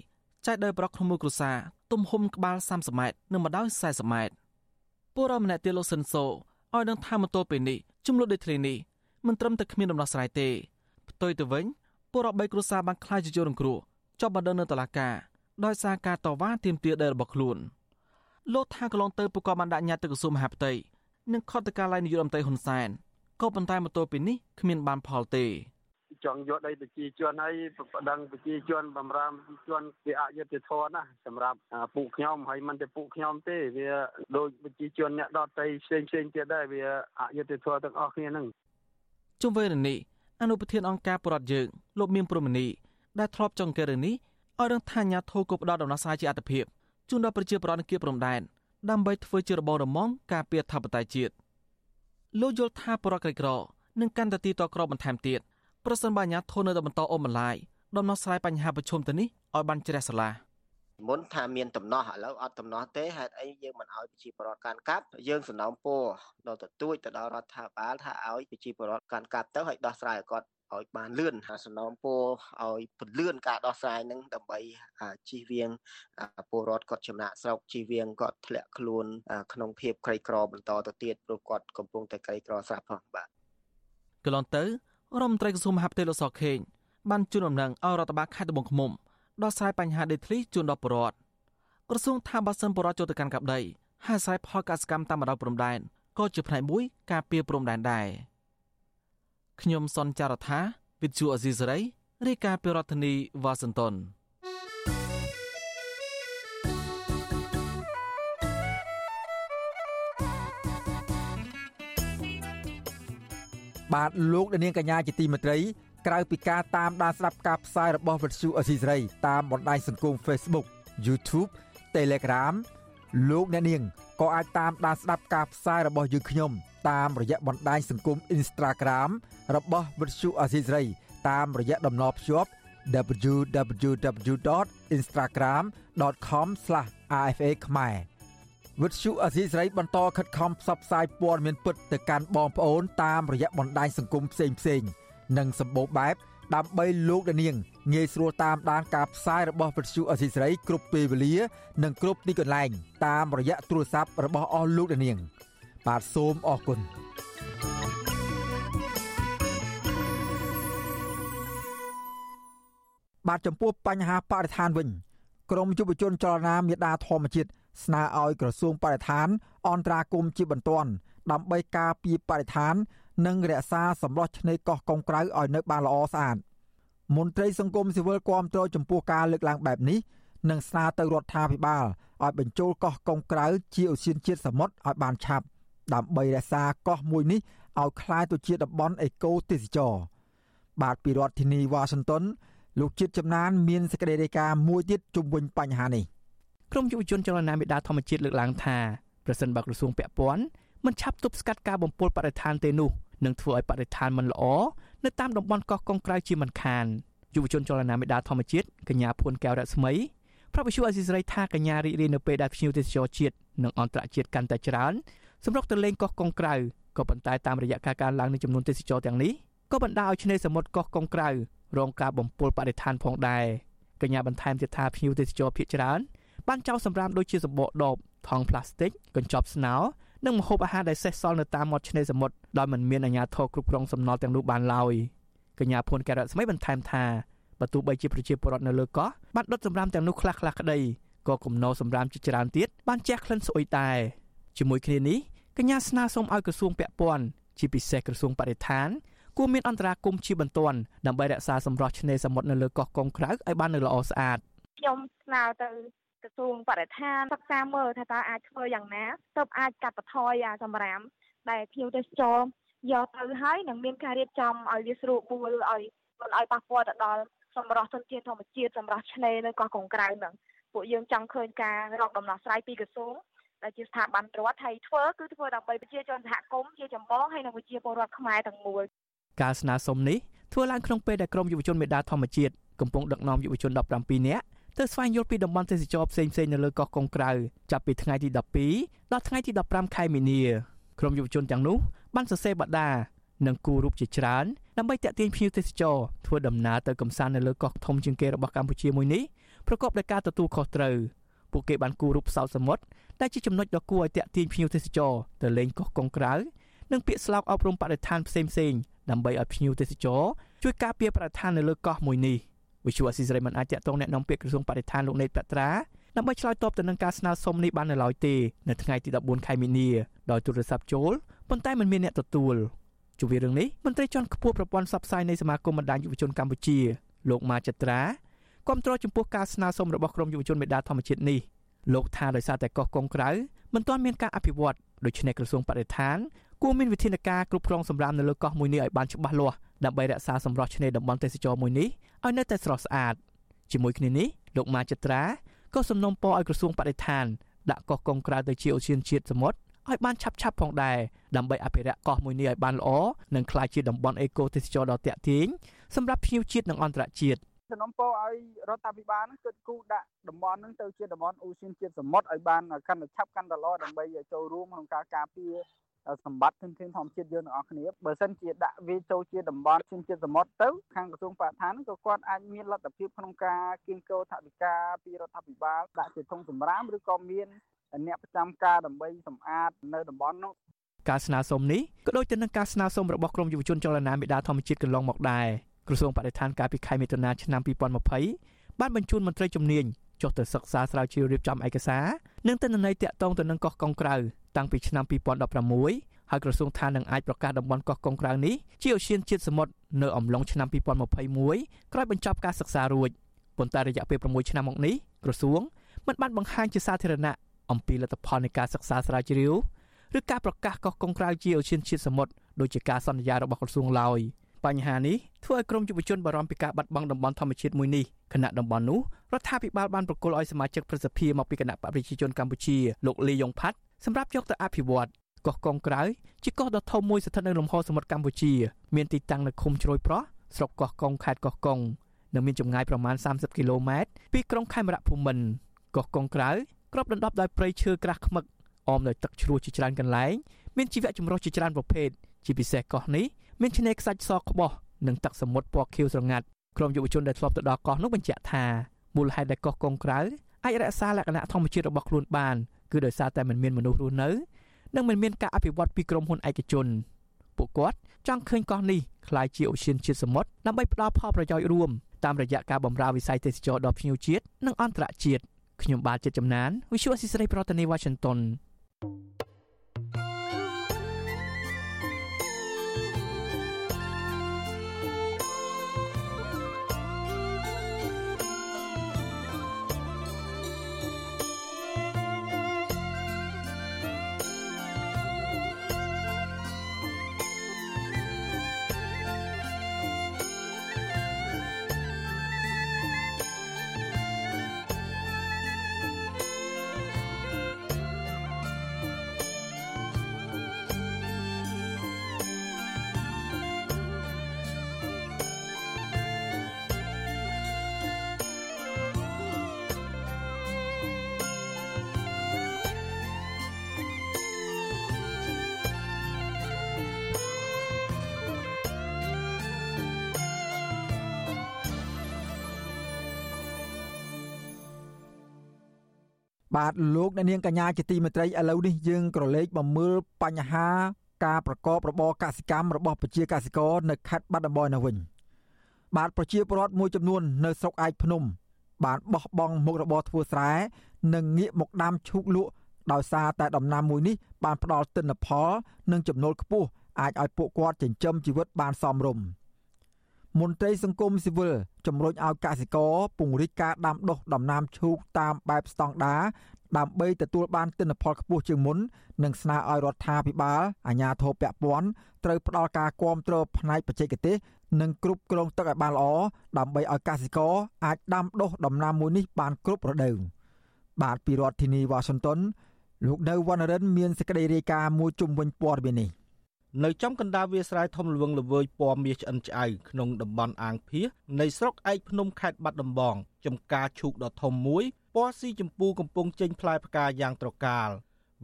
ចែកដីប្រកក្នុងមួយគ្រួសារទំហំក្បាល30ម៉ែត្រនិងម្ដៅ40ម៉ែត្រពលរដ្ឋម្នាក់ទៀតលោកសិនសូឲ្យដឹងថាមកទល់ពេលនេះចំនួនដីធ្លីនេះមិនត្រឹមតែគ្មានដំណោះស្រាយទេផ្ទុយទៅវិញពលរដ្ឋ3គ្រួសារបានខ្លាចជាជនរងគ្រោះជាប់បណ្ដឹងនៅតុលាការដោយសារការតវ៉ាទាមទារដីរបស់ខ្លួនលោកថាកន្លងទៅពួកគាត់បានដាក់ញត្តិទៅក្រសួងមហាផ្ទៃនិងខុទ្ទកាល័យនាយករដ្ឋមន្ត្រីហ៊ុនសែន ក៏ប៉ុន្តែមកទល់ពេលនេះគ្មានបានផលទេចង់យកដីប្រជាជនហើយប្តឹងប្រជាជនបំរើប្រជាជនវាអយុត្តិធម៌ណាស់សម្រាប់ពួកខ្ញុំហើយមិនតែពួកខ្ញុំទេវាដូចប្រជាជនអ្នកដទៃផ្សេងផ្សេងទៀតដែរវាអយុត្តិធម៌ទាំងអស់គ្នាហ្នឹងជុំវិញរឿងនេះអនុប្រធានអង្គការបរដ្ឋយើងលោកមៀមព្រមនីដែលធ្លាប់ចង់កេរឿងនេះឲ្យរឿងថាញាធោគប់ផ្ដល់ដំណោះស្រាយជាអត្តភាពជូនដល់ប្រជាពលរដ្ឋនៅគៀបព្រំដែនដើម្បីធ្វើជារបបរំងការពារធិបតេយ្យជាតិ លោកយល់ថាបរិក្រិក្រនឹងកាន់តែទីតក្របន្ថែមទៀតប្រសិនបើអាញាធននៅតែបន្តអមបន្លាយដំណោះស្រាយបញ្ហាប្រឈមទៅនេះឲ្យបានជ្រះស្រឡះមុនថាមានដំណោះឥឡូវអត់ដំណោះទេហេតុអីយើងមិនឲ្យប្រជាពលរដ្ឋកាន់កាប់យើងសំណូមពរដល់ទទួចទៅដល់រដ្ឋាភិបាលថាឲ្យប្រជាពលរដ្ឋកាន់កាប់ទៅឲ្យដោះស្រាយឲ្យគាត់ ឲ្យបានលឿនសំណូមពរឲ្យពន្លឿនការដោះស្រាយនឹងដើម្បីជៀសវាងពលរដ្ឋគាត់ចំណាក់ស្រុកជៀសវាងគាត់ធ្លាក់ខ្លួន ក្នុងភាពក្រីក្របន្តទៅទៀតព្រោះគាត់កំពុងតែក្រីក្រស្រាប់ផងបាទកន្លងទៅរដ្ឋមន្ត្រីក្រសួងមហាផ្ទៃលោកសខេងបានជូនដំណឹងឲ្យរដ្ឋបាលខេត្តត្បូងឃ្មុំដោះស្រាយបញ្ហាដីធ្លីជូនដល់ប្រជាពលរដ្ឋក្រសួងថាបើសិនប្រជាពលរដ្ឋចូលទៅកាន់កាប់ដីហើយស្រ័យផលកសកម្មតាមបណ្ដោយព្រំដែនក៏ជាផ្នែកមួយការពារព្រំដែនដែរ ខ្ញុំសនចាររថាវិទ្យុអេស៊ីសរ៉ៃរាយការណ៍ពីរដ្ឋធានីវ៉ាស៊ីនតោនបាទលោកនាងកញ្ញាជាទីមេត្រីក្រៅពីការតាមដានស្ដាប់ការផ្សាយរបស់វិទ្យុអស៊ីសេរីតាមបណ្ដាញសង្គម Facebook YouTube Telegram លោកអ្នកនាងក៏អាចតាមដានស្ដាប់ការផ្សាយរបស់យើងខ្ញុំ តាមរយៈបណ្ដាញសង្គម Instagram របស់វិទ្យុអស៊ីសេរីតាមរយៈតំណភ្ជាប់ www.instagram.com/rfa ខ្មែរវិទ្យុអសីស្រីបន្តខិតខំផ្សព្វផ្សាយព័ត៌មានពិតទៅកាន់បងប្អូនតាមរយៈបណ្ដាញសង្គមផ្សេងផ្សេងនិងសម្បូរបែបដើម្បីលោកដានាងងាយស្រួលតាមដានការផ្សាយរបស់វិទ្យុអសីស្រីគ្រប់ពេលវេលា និងគ្រប់ទីកន្លែងតាមរយៈទូរស័ព្ទរបស់អស់លោកដានាង បាទសូមអរគុណបាទចំពោះបញ្ហាបរិស្ថានវិញក្រមយុវជនចលនាមេដាធម្មជាតិស្នើឲ្យក្រសួងបរិស្ថាន អន្តរាគមជាបន្ទាន់ដើម្បីការពារបរិស្ថាន និងរក្សាសម្រស់ឆ្នេរកោះកុងក្រៅឲ្យនៅបានល្អស្អាតមន្ត្រីសង្គមស៊ីវិលគាំទ្រចំពោះការលើកឡើងបែបនេះនិងស្នើទៅរដ្ឋាភិបាលឲ្យបញ្ចូលកោះកុងក្រៅជាឧស្សាហជាតិសមុទ្រឲ្យបានឆាប់ ដើម្បីរក្សាកោះមួយនេះឲ្យក្លាយទៅជាតំបន់អេកូទេសចរបាទពីរដ្ឋធានីវ៉ាស៊ីនតោនលោកជាតិចំណានមានសេចក្តីរាយការណ៍មួយទៀតជុំវិញបញ្ហានេះក្រមយុវជនចលនាមេដាធម្មជាតិលើកឡើងថាប្រសិនបើក្រសួងពាក់ព័ន្ធមិនឆាប់ទប់ស្កាត់ការបំពុលបរិស្ថានទេនោះនឹងធ្វើឲ្យបរិស្ថានមិនល្អនៅតាមតំបន់កោះកុងក្រៅជាមិនខានយុវជនចលនាមេដាធម្មជាតិកញ្ញាភួនកែវរស្មីប្រាប់វិសុអេស៊ីសរៃថាកញ្ញារីករាយនៅពេលដែលភ្ញៀវទេសចរជាតិនិងអន្តរជាតិកាន់តែច្រើន សម្រុកទៅលេងកោះកុងក្រៅក៏ប៉ុន្តែតាមរយៈការកើនឡើងនៃចំនួនទេសចរទាំងនេះក៏បណ្ដាឲ្យឆ្នេរសមុទ្រកោះកុងក្រៅរងការបំពុលបរិស្ថានផងដែរកញ្ញាបន្ថែមទៀតថាភ្ញៀវទេសចរភៀសច្រើនបានចោលសម្រាមដូចជាសម្បកដបថង់ផ្លាស្ទិកកញ្ចប់ស្នោនិងម្ហូបអាហារដែលសេសសល់នៅតាមមាត់ឆ្នេរសមុទ្រដោយមិនមានអាជ្ញាធរគ្រប់គ្រងសំណល់ទាំងនោះបានឡើយកញ្ញាភួនកែរ៉ាត់ស្មីបន្ថែមថាបើទោះបីជាប្រជាពលរដ្ឋនៅលើកោះបានដុតសម្រាមទាំងនោះខ្លះៗក្តីក៏គំនរសម្រាមជាច្រើនទៀតបានជះក្លិនស្អុយដែរ ជាមួយគ្នានេះកញ្ញាស្នើសុំឲ្យក្រសួងពាក់ព័ន្ធជាពិសេសក្រសួងបរិស្ថានគួរមានអន្តរាគមន៍ជាបន្ទាន់ដើម្បីរក្សាសម្រស់ឆ្នេរសមុទ្រនៅលើកោះកុងក្រៅឲ្យបាននៅល្អស្អាតខ្ញុំស្នើទៅក្រសួងបរិស្ថានសិក្សាមើលថាតើអាចធ្វើយ៉ាងណាទើបអាចកាត់បន្ថយអាសម្រាមដែលភ្ញៀវទេសចរយកទៅហើយនឹងមានការរៀបចំឲ្យវាស្រួលបួលឲ្យមិនឲ្យប៉ះពាល់ទៅដល់សម្រស់ធនធានធម្មជាតិសម្រស់ឆ្នេរនៅកោះកុងក្រៅហ្នឹងពួកយើងចង់ឃើញការរកដំណោះស្រាយពីក្រសួង ដែលជាស្ថាប័នរដ្ឋហើយធ្វើគឺធ្វើដើម្បីប្រជាជនសហគមន៍ជាចម្បងហើយនិងប្រជាពលរដ្ឋខ្មែរទាំងមូលការស្នើសុំនេះធ្វើឡើងក្នុងពេលដែលក្រមយុវជនមេដាធម្មជាតិកំពុងដឹកនាំយុវជន17នាក់ទៅស្វែងយល់ពីតំបន់ទេសចរផ្សេងៗនៅលើកោះកុងក្រៅចាប់ពីថ្ងៃទី12ដល់ថ្ងៃទី15ខែមីនាក្រុមយុវជនទាំងនោះបានសរសេរបដានិងគូរូបជាច្រើនដើម្បីតាក់ទាញភ្ញៀវទេសចរធ្វើដំណើរទៅកំសាន្តនៅលើកោះធំជាងគេរបស់កម្ពុជាមួយនេះប្រកបដោយការទទួលខុសត្រូវពួកគេបានគូររូបផ្សោតសមុទ្រ ដែលជាចំណុចដ៏គួរឲ្យតាក់ទាញភ្ញៀវទេសចរទៅលេងកោះកុងក្រៅនិងពាក្យស្លោកអប់រំបរិស្ថានផ្សេងៗដើម្បីឲ្យភ្ញៀវទេសចរជួយការពារបរិស្ថាននៅលើកោះមួយនេះវិទ្យុអស៊ីសេរីមិនអាចតាក់ទងแนะនាំពាក្យក្រសួងបរិស្ថានលោកណេតប៉ត្រាដើម្បីឆ្លើយតបទៅនឹងការស្នើសុំនេះបាននៅឡើយទេនៅថ្ងៃទី14ខែមីនាដោយទូរស័ព្ទចូលប៉ុន្តែមិនមានអ្នកទទួលជុំវិញរឿងនេះមន្ត្រីជាន់ខ្ពស់ប្រព័ន្ធផ្សព្វផ្សាយនៃសមាគមបណ្ដាញយុវជនកម្ពុជាលោកម៉ាចត្រាគាំទ្រចំពោះការស្នើសុំរបស់ក្រមយុវជនមេដាធម្មជាតិនេះ លោកថាដោយសារតែកោះកុងក្រៅមិនទាន់មានការអភិវឌ្ឍដូច្នេះក្រសួងបរិស្ថានគួរមានវិធានការគ្រប់គ្រងសម្រាប់នៅលើកោះមួយនេះឲ្យបានច្បាស់លាស់ដើម្បីរក្សាសម្រស់ឆ្នេរតំបន់ទេសចរមួយនេះឲ្យនៅតែស្រស់ស្អាតជាមួយគ្នានេះលោកម៉ាចត្រាក៏សំណូមពរឲ្យក្រសួងបរិស្ថានដាក់កោះកុងក្រៅទៅជាអូសៀនជាតិសមុទ្រឲ្យបានឆាប់ឆាប់ផងដែរដើម្បីអភិរក្សកោះមួយនេះឲ្យបានល្អនិងក្លាយជាតំបន់អេកូទេសចរដ៏ទាក់ទាញសម្រាប់ភ្ញៀវជាតិនិងអន្តរជាតិ សំណុំពរឲ្យរដ្ឋាភិបាលហ្នឹងគិតគូរដាក់តំបន់ហ្នឹងទៅជាតំបន់អូសៀនជាតិសមុទ្រឲ្យបានកាន់តែឆាប់កាន់តែល្អដើម្បីចូលរួមក្នុងការការពារសម្បត្តិធនធានធម្មជាតិយើងទាំងអស់គ្នាបើសិនជាដាក់វាចូលជាតំបន់ជិនជាតិសមុទ្រទៅខាងក្រសួងបរិស្ថានក៏គាត់អាចមានលទ្ធភាពក្នុងការគៀងគោថវិកាពីរដ្ឋាភិបាលដាក់ជាធុងសម្រាមឬក៏មានអ្នកប្រចាំការដើម្បីសម្អាតនៅតំបន់នោះការស្នើសុំនេះក៏ដូចទៅនឹងការស្នើសុំរបស់ក្រមយុវជនចលនាមេដាធម្មជាតិកន្លងមកដែរ ក្រសួងបរិស្ថានកាលពីខែមិថុនាឆ្នាំ2020បានបញ្ជូនមន្ត្រីជំនាញចុះទៅសិក្សាស្រាវជ្រាវរៀបចំឯកសារនិងទិន្នន័យតាក់ទងទៅនឹងកោះកុងក្រៅតាំងពីឆ្នាំ2016ហើយក្រសួងថានឹងអាចប្រកាសតំបន់កោះកុងក្រៅនេះជាអូសៀនជាតិសមុទ្រនៅអំឡុងឆ្នាំ2021ក្រោយបញ្ចប់ការសិក្សារួចប៉ុន្តែរយៈពេល6ឆ្នាំមកនេះក្រសួងមិនបានបង្ហាញជាសាធារណៈអំពីលទ្ធផលនៃការសិក្សាស្រាវជ្រាវឬការប្រកាសកោះកុងក្រៅជាអូសៀនជាតិសមុទ្រដោយជាការសន្យារបស់ក្រសួងឡើយ បញ្ហានេះធ្វើឲ្យក្រមយុវជនបារម្ភពីការបាត់បង់តំបន់ធម្មជាតិមួយនេះគណៈតំបន់នោះរដ្ឋាភិបាលបានប្រគល់ឲ្យសមាជិកប្រសិទ្ធិមកពីគណៈបព្វប្រជាជនកម្ពុជាលោកលីយ៉ុងផាត់សម្រាប់យកទៅអភិវឌ្ឍកោះកុងក្រៅជាកោះដ៏ធំមួយស្ថិតនៅលំហសមុទ្រកម្ពុជា មានទីតាំងនៅឃុំជ្រោយប្រោះស្រុកកោះកុងខេត្តកោះកុងនិងមានចម្ងាយប្រមាណ30គីឡូម៉ែត្រពីក្រុងខេមរៈភូមិន្ទកោះកុងក្រៅគ្របដណ្ដប់ដោយព្រៃឈើក្រាស់ខ្មឹកអមដោយទឹកជ្រោះជាច្រើនកន្លែងមានជីវៈចម្រុះជាច្រើនប្រភេទជាពិសេសកោះនេះ មានឆ្នេរខ្សាច់សក្បោះនិងទឹកសមុទ្រពណ៌ខៀវស្រងាត់ក្រុមយុវជនដែលធ្លាប់ទៅដល់កោះនោះបញ្ជាក់ថាមូលហេតុដែលកោះកុងក្រៅអាចរក្សាលក្ខណៈធម្មជាតិរបស់ខ្លួនបានគឺដោយសារតែមិនមានមនុស្សរស់នៅនិងមិនមានការអភិវឌ្ឍពីក្រុមហ៊ុនឯកជនពួកគាត់ចង់ឃើញកោះនេះក្លាយជាអូសៀនជាតិសមុទ្រដើម្បីផ្ដល់ផលប្រយោជន៍រួមតាមរយៈការបម្រើវិស័យទេសចរដល់ភ្ញៀវជាតិនិងអន្តរជាតិខ្ញុំបាទចិត្តចំណាន Visual Assisray ប្រធានាទី Washington thank you បាទលោកអ្នកនាងកញ្ញាជាទីមេត្រីឥឡូវនេះយើងក្រឡេកមកមើលបញ្ហាការប្រកបរបរកសិកម្មរបស់ប្រជាកសិករនៅខេត្តបាត់ដំបងនៅវិញបាទប្រជាពលរដ្ឋមួយចំនួននៅស្រុកឯកភ្នំ បានបោះបង់មុខរបរធ្វើស្រែនិងងាកមកដាំឈូកលក់ដោយសារតែដំណាំមួយនេះបានផ្ដល់ទិន្នផល និងចំណូលខ្ពស់អាចឲ្យពួកគាត់ចិញ្ចឹមជីវិតបានសមរម្យ មន្ត្រីសង្គមស៊ីវិលជំរុញឲ្យកសិករពង្រីកការដាំដុះដំណាំឈូកតាមបែបស្តង់ដារដើម្បីទទួលបានទិន្នផលខ្ពស់ជាងមុននិងស្នើឲ្យរដ្ឋាភិបាលអាជ្ញាធរពាក់ព័ន្ធត្រូវផ្ដល់ការគាំទ្រផ្នែកបច្ចេកទេសនិងគ្រប់គ្រងទឹកឲ្យបានល្អដើម្បីឲ្យកសិករអាចដាំដុះដំណាំមួយនេះបានគ្រប់រដូវបាទពីរដ្ឋធានីវ៉ាស៊ីនតោនលោកនៅវណ្ណរិនមានសេចក្តីរាយការណ៍មួយជុំវិញព័ត៌មាននេះ នៅចំកណ្ដាលវាលស្រែធំល្វឹងល្វើយពណ៌មាសឆ្អិនឆ្អៅក្នុងតំបន់អាងភៀសនៃស្រុកឯកភ្នំខេត្តបាត់ដំបងចំការឈូកដ៏ធំមួយពណ៌ស៊ីចម្ពូកំពុងចេញផ្លែផ្កាយ៉ាងត្រកាល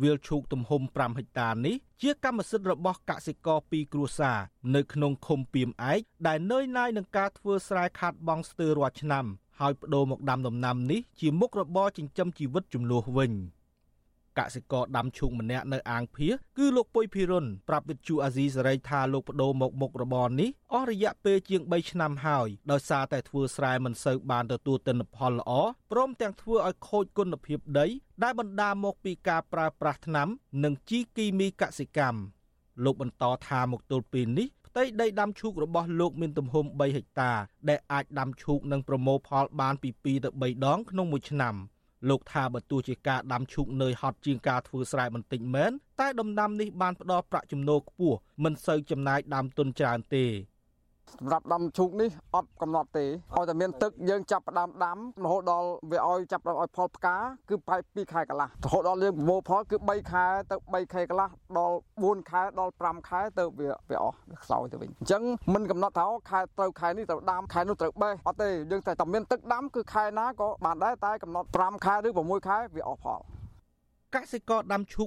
វាលឈូកទំហំ5ហិកតានេះជាកម្មសិទ្ធិរបស់កសិករពីរគ្រួសារនៅក្នុងឃុំពីមឯកដែលនឿយណាយនឹងការធ្វើស្រែខាត់បងស្ទើររាល់ឆ្នាំហើយបដូរមកដាំដំណាំនេះជាមុខរបរចិញ្ចឹមជីវិតចំនួនវិញ។ កសិករដាំឈូកម្នាក់នៅអាងភៀសគឺលោកពុយភិរុនប្រាប់វិទ្យុអាស៊ីសេរីថាលោកបដូរមកមុខរបរនេះអស់រយៈពេលជាង3ឆ្នាំហើយដោយសារតែធ្វើស្រែមិនសូវបានទទួលទិន្នផលល្អព្រមទាំងធ្វើឲ្យខូចគុណភាពដីដែលបណ្ដាលមកពីការប្រើប្រាស់ថ្នាំ និងជីគីមីកសិកម្មលោកបន្តថាមកទល់ពេលនេះផ្ទៃដីដាំឈូករបស់លោកមានទំហំ3ហិកតា ដែលអាចដាំឈូកនិងប្រមូលផលបានពី2ទៅ3ដងក្នុងមួយឆ្នាំ។ លោកថាបើទោះជាការដាំឈូកនៅហត់ជាងការធ្វើស្រែបន្តិចមែនតែដំណាំនេះបានផ្ដល់ប្រាក់ចំណូលខ្ពស់មិនសូវចំណាយដើមទុនច្រើនទេ សម្រាប់ដាំឈូកនេះអត់កំណត់ទេឲ្យតែមានទឹកយើងចាប់ផ្ដើមដាំរហូតដល់វាឲ្យចាប់ដល់ឲ្យផលផ្កាគឺប្រហែល2ខែកន្លះរហូតដល់យើងប្រមូលផលគឺ3ខែទៅ3ខែកន្លះដល់4ខែដល់5ខែទៅវាវាអស់វាខ្សោយទៅវិញអញ្ចឹងមិនកំណត់ថាខែត្រូវខែនេះត្រូវដាំខែនោះត្រូវបេះអត់ទេយើងតែតែមានទឹកដាំគឺខែណាក៏បានដែរតែកំណត់5ខែឬ6ខែវាអស់ផល កសិករដាំឈូក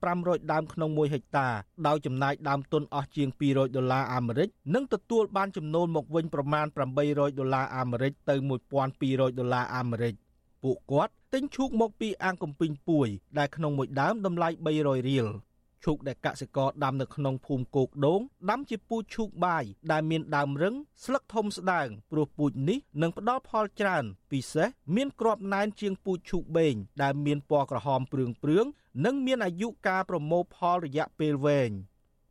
1500ដើមក្នុង1ហិកតាដោយចំណាយដើមទុនអស់ជាង200ដុល្លារអាមេរិកនិងទទួលបានចំណូលមកវិញប្រមាណ800ដុល្លារអាមេរិកទៅ1200ដុល្លារអាមេរិកពួកគាត់ទិញឈូកមកពីអាងកំពីងពួយដែលក្នុងមួយដើមតម្លៃ300រៀល ឈូកដែលកសិករដាំនៅក្នុងភូមិគោកដូងដាំជាពូជឈូកបាយដែលមានដើមរឹងស្លឹកធំស្ដើងព្រោះពូជនេះនឹងផ្ដល់ផលច្រើន ពិសេសមានគ្រាប់ណែនជាងពូជឈូកបេងដែលមានពណ៌ក្រហមព្រឿងព្រឿងនិងមានអាយុកាលប្រមូលផលរយៈពេលវែង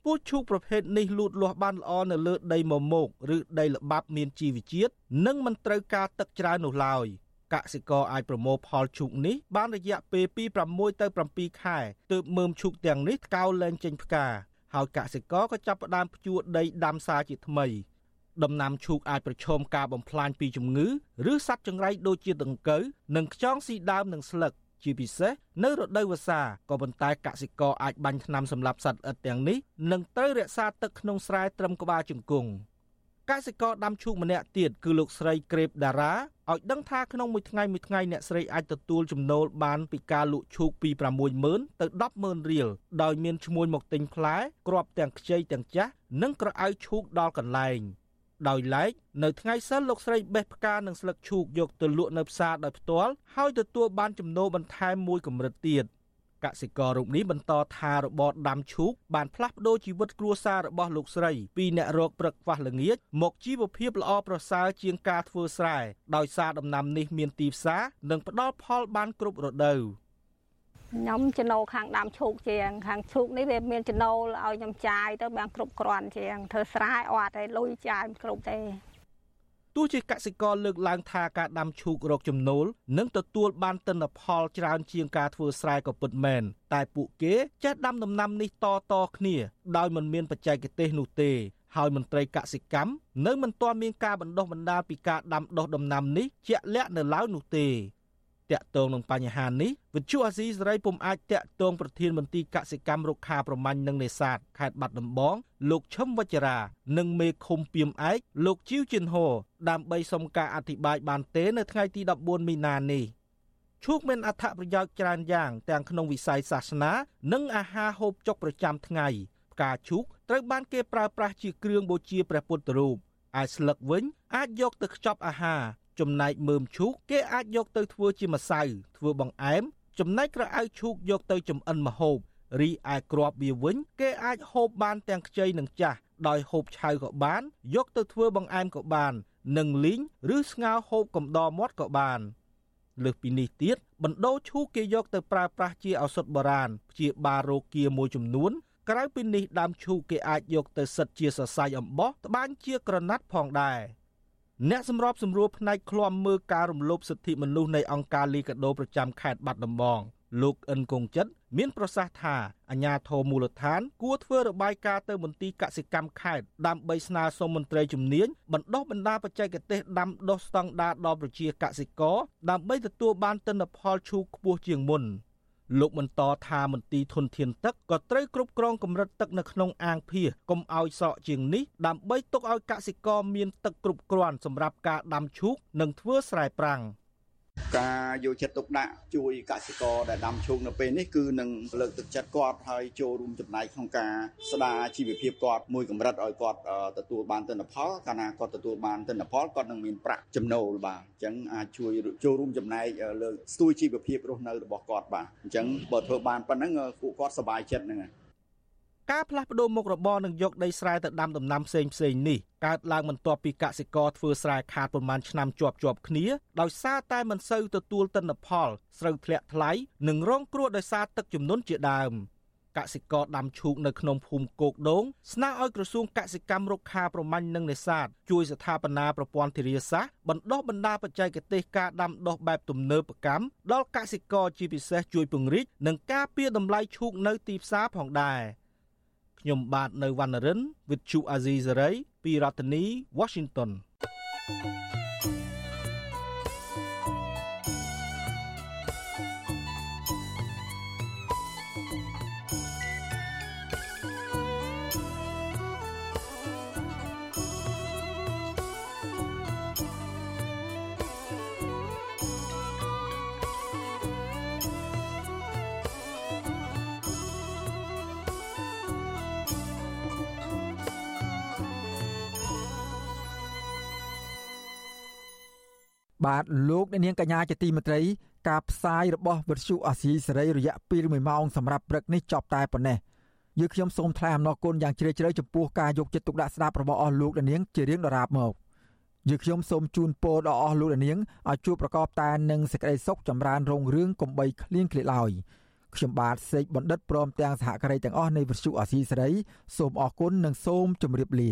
ពូជឈូកប្រភេទនេះលូតលាស់បានល្អនៅលើដីមមោកឬដីល្បាប់មានជីវជាតិនិងមិនត្រូវការទឹកច្រើននោះឡើយ។ កសិករអាចប្រមូលផលឈូកនេះបានរយៈពេលពី6ទៅ7ខែទើបមើមឈូកទាំងនេះកៅលែងចេញផ្កាហើយកសិករក៏ចាប់ផ្ដើមភ្ជួរដីដាំសារជាថ្មីដំណាំឈូកអាចប្រឈមការបំផ្លាញពីជំងឺឬសត្វចង្រៃដូចជាដង្កូវនិងខ្យងស៊ីដើមនិងស្លឹកជាពិសេសនៅរដូវវស្សាក៏ប៉ុន្តែកសិករអាចបាញ់ថ្នាំសម្លាប់សត្វល្អិតទាំងនេះនិងត្រូវរក្សាទឹកក្នុងស្រែត្រឹមក្បាលជង្គង់កសិករដាំឈូកម្នាក់ទៀតគឺលោកស្រីក្រេបដារ៉ា ឲ្យដឹងថាក្នុងមួយថ្ងៃមួយថ្ងៃអ្នកស្រីអាចទទួលចំណូលបានពីការលក់ឈូកពី60000ទៅ100,000រៀលដោយមានឈ្មួញមកទិញផ្លែគ្រាប់ទាំងខ្ចីទាំងចាស់និងក្រអៅឈូកដល់កន្លែងដោយឡែកនៅថ្ងៃសិលលោកស្រីបេះផ្កានិងស្លឹកឈូកយកទៅលក់នៅផ្សារដោយផ្ទាល់ហើយទទួលបានចំណូលបន្ថែមមួយកម្រិតទៀត។ កសិកររូបនេះបន្តថារបរដាំឈូកបានផ្លាស់ប្ដូរជីវិតគ្រួសាររបស់លោកស្រី ពីអ្នករកព្រឹកខ្វះល្ងាចមកជីវភាពល្អប្រសើរជាងការធ្វើស្រែដោយសារដំណាំនេះមានទីផ្សារនិងផ្ដល់ផលបានគ្រប់រដូវខ្ញុំចំណូលខាងដើមឈូកជាងខាងឈូកនេះវាមានចំណូលឲ្យខ្ញុំចាយទៅបានគ្រប់គ្រាន់ជាងធ្វើស្រែអត់ទេលុយចាយគ្រប់ទេ ទោះជាកសិករលើកឡើងថាការដាំឈូករកចំណូលនិងទទួលបានទិន្នផលច្រើនជាងការធ្វើស្រែក៏ពិតមែនតែពួកគេចេះដាំដំណាំនេះតតគ្នាដោយមិនមានបច្ចេកទេសនោះទេហើយមន្ត្រីកសិកម្មនៅមិនទាន់មានការបណ្ដុះបណ្ដាលពីការដាំដុះដំណាំនេះជាក់លាក់នៅឡើយនោះទេ តាក់ទងនឹងបញ្ហានេះវិទ្យុអាស៊ីសេរីពុំអាចតាក់ទងប្រធានមន្ទីរកសិកម្មរុក្ខាប្រមាញ់និងនេសាទខេត្តបាត់ដំបងលោកឈឹមវជ្ជរា និងមេឃុំពីមឯកលោកជីវជិនហោដើម្បីសុំការអធិប្បាយបានទេនៅថ្ងៃទី14មីនានេះឈូកមានអត្ថប្រយោជន៍ច្រើនយ៉ាង ទាំងក្នុងវិស័យសាសនា និងអាហារហូបចុកប្រចាំថ្ងៃផ្កាឈូកត្រូវបានគេប្រើប្រាស់ជាគ្រឿងបូជាព្រះពុទ្ធរូបឯស្លឹកវិញអាចយកទៅខ្ចប់អាហារ ចំណែកមើមឈូកគេអាចយកទៅធ្វើជាម្សៅធ្វើបង្អែមចំណែកក្រអៅឈូកយកទៅចម្អិនម្ហូបរីឯគ្រាប់វាវិញ គេអាចហូបបានទាំងខ្ចីនិងចាស់ដោយហូបឆៅក៏បាន យកទៅធ្វើបង្អែមក៏បាននិងលីងឬស្ងោរហូបកំដរមាត់ក៏បាន លើសពីនេះទៀតបណ្ដោឈូកគេយកទៅប្រើប្រាស់ជាឱសថបុរាណព្យាបាលរោគាមួយចំនួន ក្រៅពីនេះដើមឈូកគេអាចយកទៅសិតជាសរសៃអំបោះត្បាញជាក្រណាត់ផងដែរ។ អ្នកសម្របសម្រួលផ្នែកឃ្លាំមើលការរំលោភសិទ្ធិមនុស្សនៃអង្គការលីកាដូប្រចាំខេត្តបាត់ដំបងលោកអិនគងចិត្តមានប្រសាសន៍ថាអាជ្ញាធរមូលដ្ឋាន គួរធ្វើរបាយការណ៍ទៅមន្ទីរកសិកម្មខេត្តដើម្បីស្នើសុំមន្ត្រីជំនាញបណ្ដុះបណ្ដាលបច្ចេកទេសដាំដុះស្តង់ដារដល់ប្រជាកសិករដើម្បីទទួលបានទិន្នផលឈូកខ្ពស់ជាងមុន លោកបន្តថាមន្ទីរធនធានទឹកក៏ត្រូវគ្រប់គ្រងកម្រិតទឹកនៅក្នុងអាងភៀសកុំឲ្យសក់ជាងនេះដើម្បីទុកឲ្យកសិករមានទឹកគ្រប់គ្រាន់សម្រាប់ការដាំឈូកនិងធ្វើស្រែប្រាំង។ ការយកចិត្តទុកដាក់ជួយកសិករដែលដាំឈូកនៅពេលនេះគឺនឹងលើកទឹកចិត្តគាត់ហើយចូលរួមចំណែកក្នុងការស្ដារជីវភាពគាត់មួយកម្រិតឲ្យគាត់ទទួលបានទិន្នផលកាលណាគាត់ទទួលបានទិន្នផលគាត់នឹងមានប្រាក់ចំណូលបាទអញ្ចឹងអាចជួយចូលរួមចំណែកលើកស្ទួយជីវភាពរស់នៅរបស់គាត់បាទអញ្ចឹងបើធ្វើបានប៉ុណ្ណឹងពួកគាត់សប្បាយចិត្តហ្នឹងហើយ ការផ្លាស់ប្តូរមុខរបរនិងយកដីស្រែទៅដាំដំណាំផ្សេងផ្សេងនេះកើតឡើងបន្ទាប់ពីកសិករធ្វើស្រែខាតប្រមាណឆ្នាំជាប់ជាប់គ្នាដោយសារតែមិនសូវទទួលទិន្នផលស្រូវធ្លាក់ថ្លៃនិងរងគ្រោះដោយសារទឹកជំនន់ជាដើមកសិករដាំឈូកនៅក្នុងភូមិគោកដូងស្នើឲ្យក្រសួងកសិកម្មរុក្ខាប្រមាញ់និងនេសាទជួយស្ថាបនាប្រព័ន្ធធារាសាស្ត្របណ្ដុះបណ្ដាលបច្ចេកទេសការដាំដុះបែបទំនើបកម្មដល់កសិករជាពិសេសជួយពង្រីកនិងការពារតម្លៃឈូកនៅទីផ្សារផងដែរ។ ខ្ញុំបាទនៅវណ្ណរិន with Chu Azizi Saray ពីរដ្ឋធានី Washington thank you បាទលោកអ្នកនាងកញ្ញាជាទីមេត្រី ការផ្សាយរបស់វិទ្យុអាស៊ីសេរីរយៈពេល1ម៉ោងសម្រាប់ព្រឹកនេះចប់តែប៉ុណ្ណេះយើខ្ញុំសូមថ្លែងអំណរគុណយ៉ាងជ្រាលជ្រៅចំពោះការយកចិត្តទុកដាក់ស្ដាប់របស់អស់លោកអ្នកនាងជារៀងដរាបមកយើខ្ញុំសូមជូនពរដល់អស់លោកអ្នកនាងឲ្យជួបប្រកបតែនឹងសេចក្តីសុខចម្រើនរុងរឿងកំបីគ្លៀងគ្លាឡើយខ្ញុំបាទសេកបណ្ឌិតព្រមទាំងសហការីទាំងអស់នៃវិទ្យុអាស៊ីសេរីសូមអរគុណនិងសូមជម្រាបលា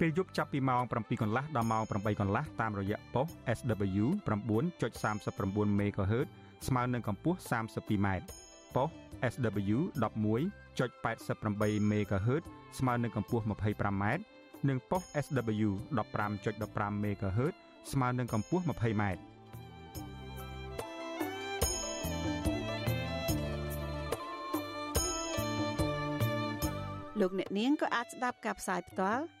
ពេលយប់ចាប់ពីម៉ោង7កន្លះដល់ម៉ោង8កន្លះតាមរយៈប៉ុស SW 9.39 MHz ស្មើនឹងកម្ពស់ 32m ប៉ុស SW 11.88 MHz ស្មើនឹងកម្ពស់ 25m និងប៉ុស SW 15.15 MHz ស្មើនឹងកម្ពស់ 20m លោកអ្នកនាងក៏អាចស្ដាប់ការផ្សាយផ្ទាល់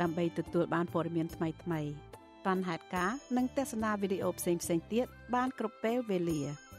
ដើម្បីទទួលបានព័ត៌មានថ្មីៗបានហេតុការនិងទស្សនាវីដេអូផ្សេងៗទៀតបានគ្រប់ពេលវេលា។